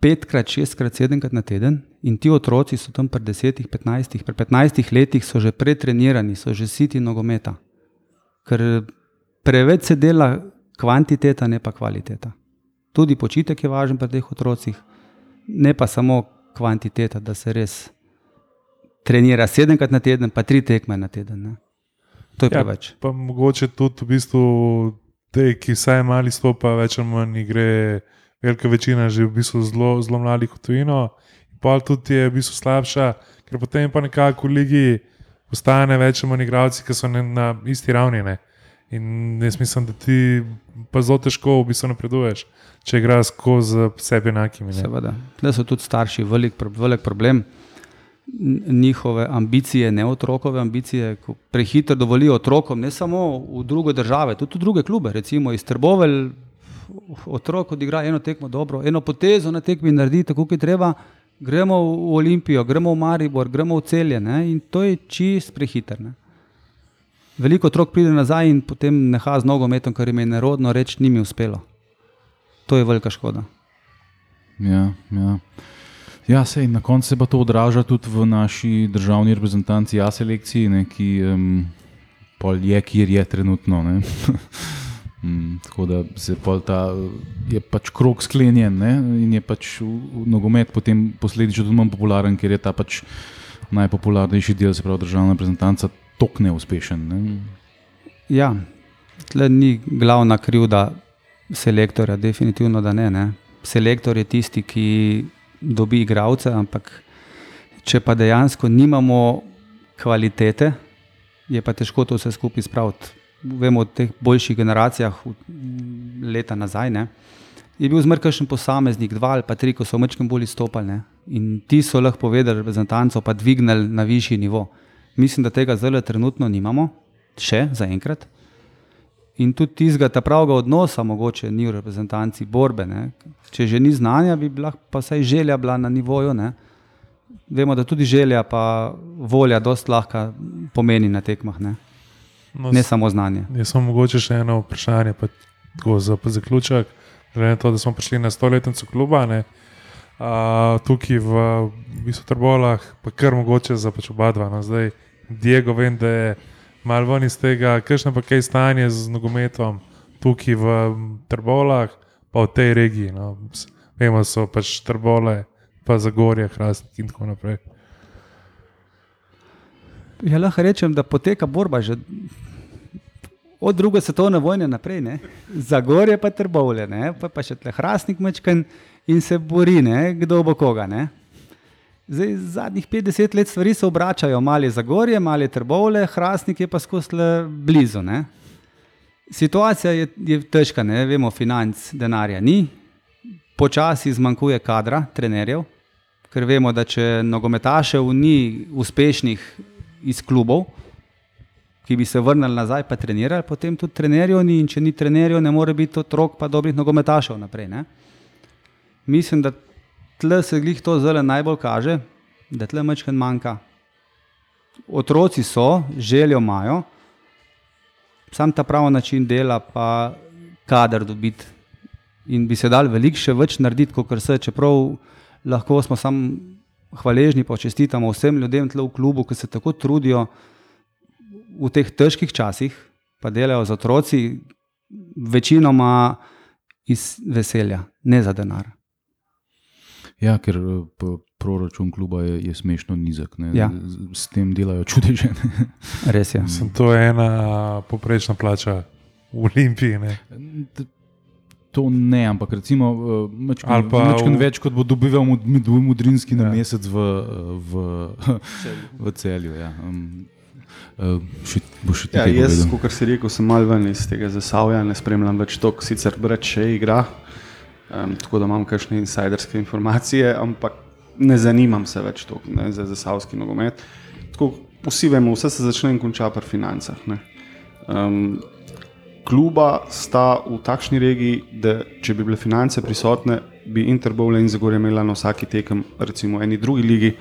Speaker 3: petkrat, šestkrat, sedemkrat na teden. In ti otroci so tam pred desetih, petnajstih, pred petnajstih letih so že pretrenirani, so že siti nogometa. Ker preveč se dela kvantiteta, ne pa kvaliteta. Tudi počitek je važen pri teh otrocih, ne pa samo kvantiteta, da se res trenira sedemkrat na teden, pa tri tekme na teden. Ne. To je ja, preveč.
Speaker 1: Pa mogoče tudi v bistvu te, ki vsaj mali stopa, več ali manj gre velika večina že v bistvu zelo, zelo mladih v tujino, pa tudi je v bistvu slabša, ker potem pa nekako v ligi postane več manj igralci, ki so ne, na isti ravni. Ne? In jaz mislim, da ti pa zelo težko v bistvu napreduješ, če igraš skozi sebe enakimi.
Speaker 3: Seveda, da so tudi starši velik, velik problem. Njihove ambicije, ne otrokove ambicije, prehitro dovolijo otrokom, ne samo v druge države, tudi v druge klube, recimo iz Trbovelj, otrok odigra eno tekmo dobro, eno potezo na tekmi naredi tako, kot je treba, gremo v Olimpijo, gremo v Maribor, gremo v celje ne? in to je čist prehiter. Ne? Veliko otrok pride nazaj in potem neha z nogometom, kar jim je nerodno reči, ni mi uspelo. To je velika škoda.
Speaker 2: Ja, ja. Ja, sej, na koncu se pa to odraža tudi v naši državni reprezentanci, a selekciji, ne, ki um, je, kjer je trenutno. Mm, tako da ta, je pač krok sklenjen ne? in je pač v, v nogomet potem posledično tudi manj popularen, ker je ta pač najpopularnejši del, se pravi, državna reprezentanca, tok neuspešen. Ne?
Speaker 3: Ja, tle ni glavna krivda selektorja, definitivno da ne. ne. selektor je tisti, ki dobi igralce, ampak če pa dejansko nimamo kvalitete, je pa težko to vse skupaj spraviti. Vemo o teh boljših generacijah, leta nazaj, ne, je bil zmrkašen posameznik, dva ali pa tri, ko so vmečkim bolj izstopali. Ne. In ti so lahko povedali, reprezentanco pa dvignili na višji nivo. Mislim, da tega zdaj trenutno nimamo, še zaenkrat. In tudi tistega pravega odnosa, mogoče ni v reprezentanci borbe. Ne. Če že ni znanja, bi lahko pa vsaj želja bila na nivoju. Ne. Vemo, da tudi želja, pa volja, dosta lahko pomeni na tekmah. Ne, no, ne samo znanje.
Speaker 1: Jaz sem mogoče še eno vprašanje, pa tako za zaključek. Glede na to, da smo prišli na stoletnico kluba, ne, a, tukaj v bistvu Trbolah, pa kar mogoče za pač oba dva. No, zdaj, Diego, vem, da je malo ven iz tega, kakšno pa kaj stanje z nogometom tukaj v Trbolah, pa v tej regiji. No. Vemo, so pač Trbole, pa Zagorje, Hrastnik in tako naprej.
Speaker 3: Ja, lahko rečem, da poteka borba že od druge svetovne vojne naprej, ne? Zagorje pa Trbole, pa, pa še tle Hrastnik mečken in se bori, ne? kdo bo koga. Ne? Zdaj, zadnjih 50 let stvari se obračajo, malo je Zagorje, malo je Trbole, Hrastnik je pa skozi blizu. Ne? Situacija je, je težka, ne vemo, financ, denarja ni, počasi zmanjkuje kadra, trenerjev, ker vemo, da če nogometašev ni uspešnih iz klubov, ki bi se vrnili nazaj, pa trenirali, potem tudi trenerjev ni in če ni trenerjev, ne more biti otrok pa dobrih nogometašev naprej. Ne? Mislim, da tle se glih to zelo najbolj kaže, da tle mečken manjka. Otroci so, željo imajo, sam ta pravi način dela, pa kader dobiti. In bi se dal veliko še več narediti, kot se, čeprav lahko smo samo hvaležni, pa čestitamo vsem ljudem tle v klubu, ki se tako trudijo v teh težkih časih, pa delajo z otroci, večinoma iz veselja, ne za denar.
Speaker 2: Ja, ker proračun kluba je, je smešno nizek. Ja. S tem delajo čudeže.
Speaker 3: Res je.
Speaker 1: Sem to ena poprečna plača v Olimpiji. Ne?
Speaker 2: To ne, ampak recimo nekaj več, kot bo dobival Mudrinski na ja. mesec v, v, v celju. Ja. Um, uh, še, še
Speaker 4: ja, jaz, kot si rekel, sem mal ven iz tega zasavja, ne spremljam več to, sicer brati še igra um, tako da imam kakšne insiderske informacije, ampak ne zanimam se več to, ne, za zasavski nogomet. Tako, vsi vemo, vse se začne in konča pri financah. Um, kluba sta v takšni regiji, da če bi bile finance prisotne, bi Interbole in Zagorje imela na vsaki tekem, recimo v eni drugi ligi,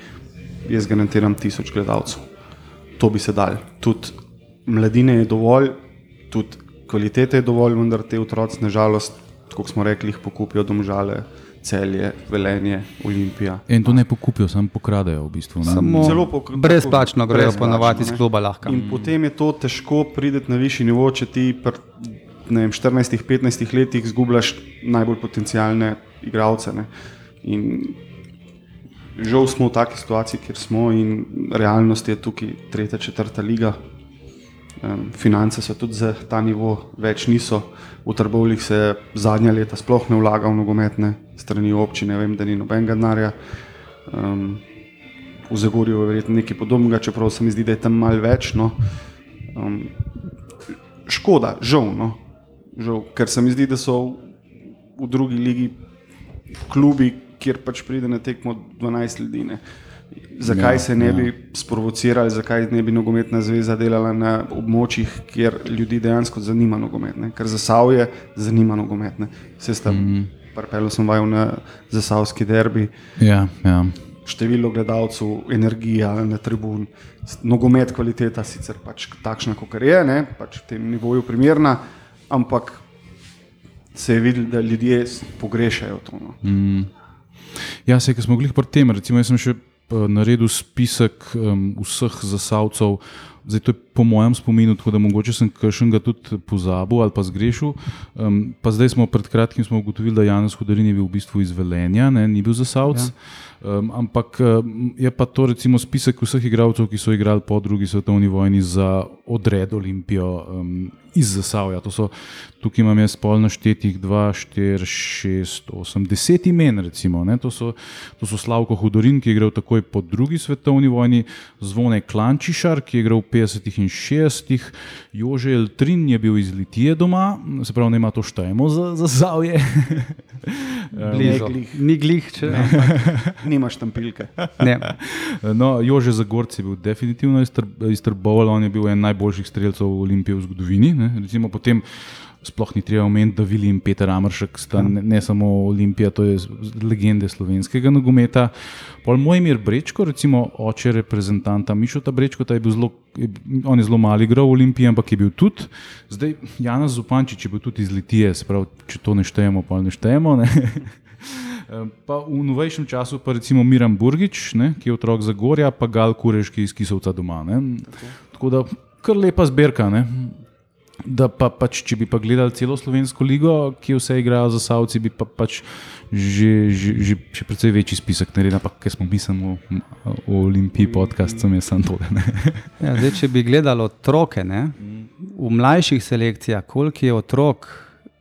Speaker 4: jaz garantiram tisoč gledalcev. To bi se dal. Tudi mladine je dovolj, tudi kvalitete je dovolj, vendar te otroci, nažalost, kot smo rekli, pokupijo domžale. Celje, velenje, olimpija.
Speaker 2: In to ne pokupijo, samo pokradajo. V bistvu,
Speaker 3: Zelo pok brezplačno grejo ponovadi iz kluba lahko.
Speaker 4: In mm. potem je to težko priti na višji nivo, če ti pri 14-15 letih zgubljaš najbolj potencijalne igralce. Žal smo v taki situaciji, kjer smo in realnost je tukaj tretja, četrta liga. Finance so tudi za ta nivo, več niso. V Trbovlih se zadnja leta sploh ne vlaga v nogometne strani občine, vem, da ni nobenega denarja. Um, v Zagorju je verjetno nekaj podobnega, čeprav se mi zdi, da je tam malo več. No. Um, škoda, žal, no. žal, ker se mi zdi, da so v drugi ligi klubi, kjer pač pride na tekmo 12 ljudi. Ne. Zakaj ja, se ne ja. bi sprovocirali, zakaj ne bi nogometna zveza delala na območjih, kjer ljudi dejansko zanima nogometne, ker za Savje zanima nogometne. Vse ste, mm. Prpelo sem vajal na zasavski derbi.
Speaker 2: Ja, ja.
Speaker 4: Število gledalcev, energija na tribun, nogomet, kvaliteta sicer pač takšna, kot je, ne, pač v tem nivoju primerna, ampak se je videlo, da ljudje pogrešajo to. No. Mm.
Speaker 2: Ja, se, ki smo bili pri tem, recimo, jaz sem še naredil spisek um, vseh zasavcev Zdaj, to je po mojem spominu, tako da mogoče sem kakšnega tudi pozabil ali pa zgrešil. Um, pa zdaj smo pred kratkim smo ugotovili, da Janes Hudarin je bil v bistvu iz Velenja, ne, ni bil za Savc. Ja. Um, ampak je pa to recimo spisek vseh igralcev, ki so igrali po drugi svetovni vojni za odred Olimpijo um, iz Zasavja. So, tukaj imam jaz pol naštetih 2, 4, 6, 8, 10 imen. Recimo, to, so, to so Slavko Hudorin, ki je igral takoj po drugi svetovni vojni, Zvone Klančišar, ki je igral v 50 in 60, Jože Eltrin je bil iz Litije doma, se pravi, ne ima to štajmo za Zasavje.
Speaker 3: Ni glih, če ne.
Speaker 4: Nimaš tam pilke.
Speaker 2: no, Jože Zagorc je bil definitivno iz Trbovela, on je bil en najboljših streljcev v Olimpiji v zgodovini. Recimo, potem, sploh ni treba omeniti, da Vili in Peter Amršek sta ne, ne samo Olimpija, to je legende slovenskega nogometa. Pol moj mir Brečko, recimo oče reprezentanta Mišota Brečko, je bil zelo, on je zelo mali igral v Olimpiji, ampak je bil tudi. Zdaj Janas Zupančič je bil tudi iz Litije, se pravi, če to ne štejemo, pa ne štejemo. Ne? Pa v novejšem času pa recimo Miran Burgič, ne, ki je otrok Zagorja, pa Gal Kureš, ki je iz Kisovca doma. Tako. Tako da kar lepa zbirka. Ne. Da pa, pač, če bi pa gledali celo slovensko ligo, ki vse igrajo za Savci, bi pa pač že, že, že, že precej večji spisek naredili, ampak ker smo mi samo v Olimpiji podcast, sem jaz samo tole.
Speaker 3: Ja, zdaj, če bi gledali otroke, ne, v mlajših selekcijah, koliko je otrok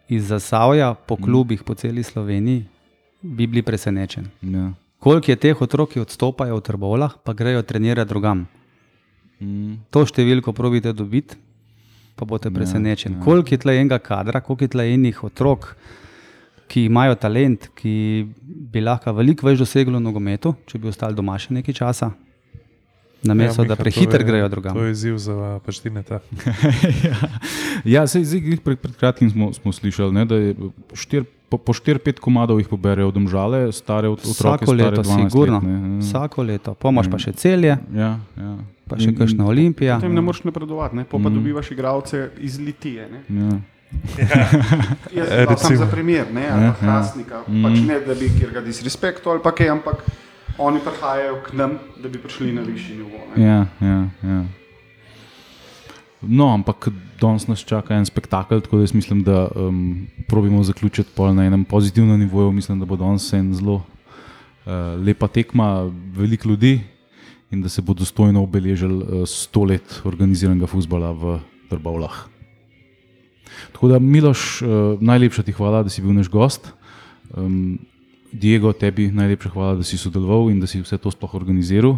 Speaker 3: iz Zasavja po klubih po celi Sloveniji, bi bili presenečeni. Ja. Koliko je teh otrok, ki odstopajo v trbolah, pa grejo trenirati drugam. Mm. To številko probite dobiti, pa boste ja, presenečeni. Ja, ja. Koliko je tle enega kadra, koliko je tle enih otrok, ki imajo talent, ki bi lahko veliko več dosegli v nogometu, če bi ostali doma še nekaj časa. Na mesto, ja, da prehiter grejo drugam.
Speaker 1: To je izziv za paštine.
Speaker 2: ja, ja sej, zdaj, pred, pred kratkim smo, smo slišali, ne, da je štir po, po 4-5 komadov jih poberejo, domžale, stare otroke.
Speaker 3: Vsako leto, sigurno. Let, Vsako leto, pomaž pa še celje.
Speaker 2: Ja, ja.
Speaker 3: Pa še kakšna olimpija.
Speaker 4: Potem ne moreš napredovati, ne? pa mm. dobivaš igralce iz Litije. Ja. Ja. Jaz sem za primer, ne, ja, ja. Hrastnika, mm. pač ne da bi kjer ga disrespektoval, ali pa kaj, ampak oni prihajajo k nam, da bi prišli na višji nivo.
Speaker 2: Ja, ja, ja. No, ampak danes nas čaka en spektakel, tako da mislim, da um, probimo zaključiti na enem pozitivnem nivoju. Mislim, da bo danes en zelo uh, lepa tekma, veliko ljudi in da se bo dostojno obeležil uh, sto let organiziranega futbola v Trbovlah. Tako da, Miloš, uh, najlepša ti hvala, da si bil naš gost. Um, Diego, tebi najlepša hvala, da si sodeloval in da si vse to sploh organiziral.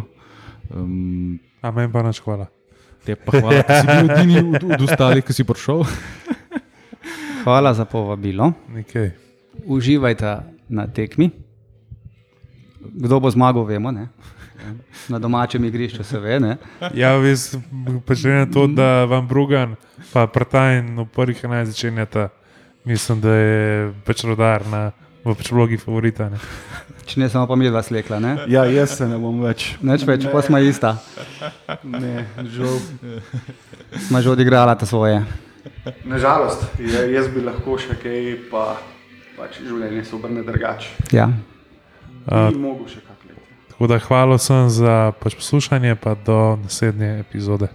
Speaker 2: Um,
Speaker 1: Amen, pa naš hvala.
Speaker 2: Te pa hvala, da si bil edini od, od ostalih, ki si prišel.
Speaker 3: hvala za povabilo.
Speaker 1: Nekaj.
Speaker 3: Uživajte na tekmi. Kdo bo zmagal, vemo. Ne? Na domačem igrišču se ve. Ne?
Speaker 1: Ja, vis, pač na to, da vam Brugan, pa Prtajn v prvih enajstih začenjata, mislim, da je pač rodar na v pač vlogi favorita. Ne?
Speaker 3: Če ne samo pa mi dva slekla. Ne?
Speaker 4: Ja, jaz se ne bom več.
Speaker 3: Neč več, pa smo ista.
Speaker 4: Ne, žal.
Speaker 3: Smo že odigrala ta svoje.
Speaker 4: Nažalost, jaz bi lahko še kaj, pa pač življenje se obrne drugače.
Speaker 3: Ja.
Speaker 1: Uh, tako da hvala vsem za pač poslušanje, pa do naslednje epizode.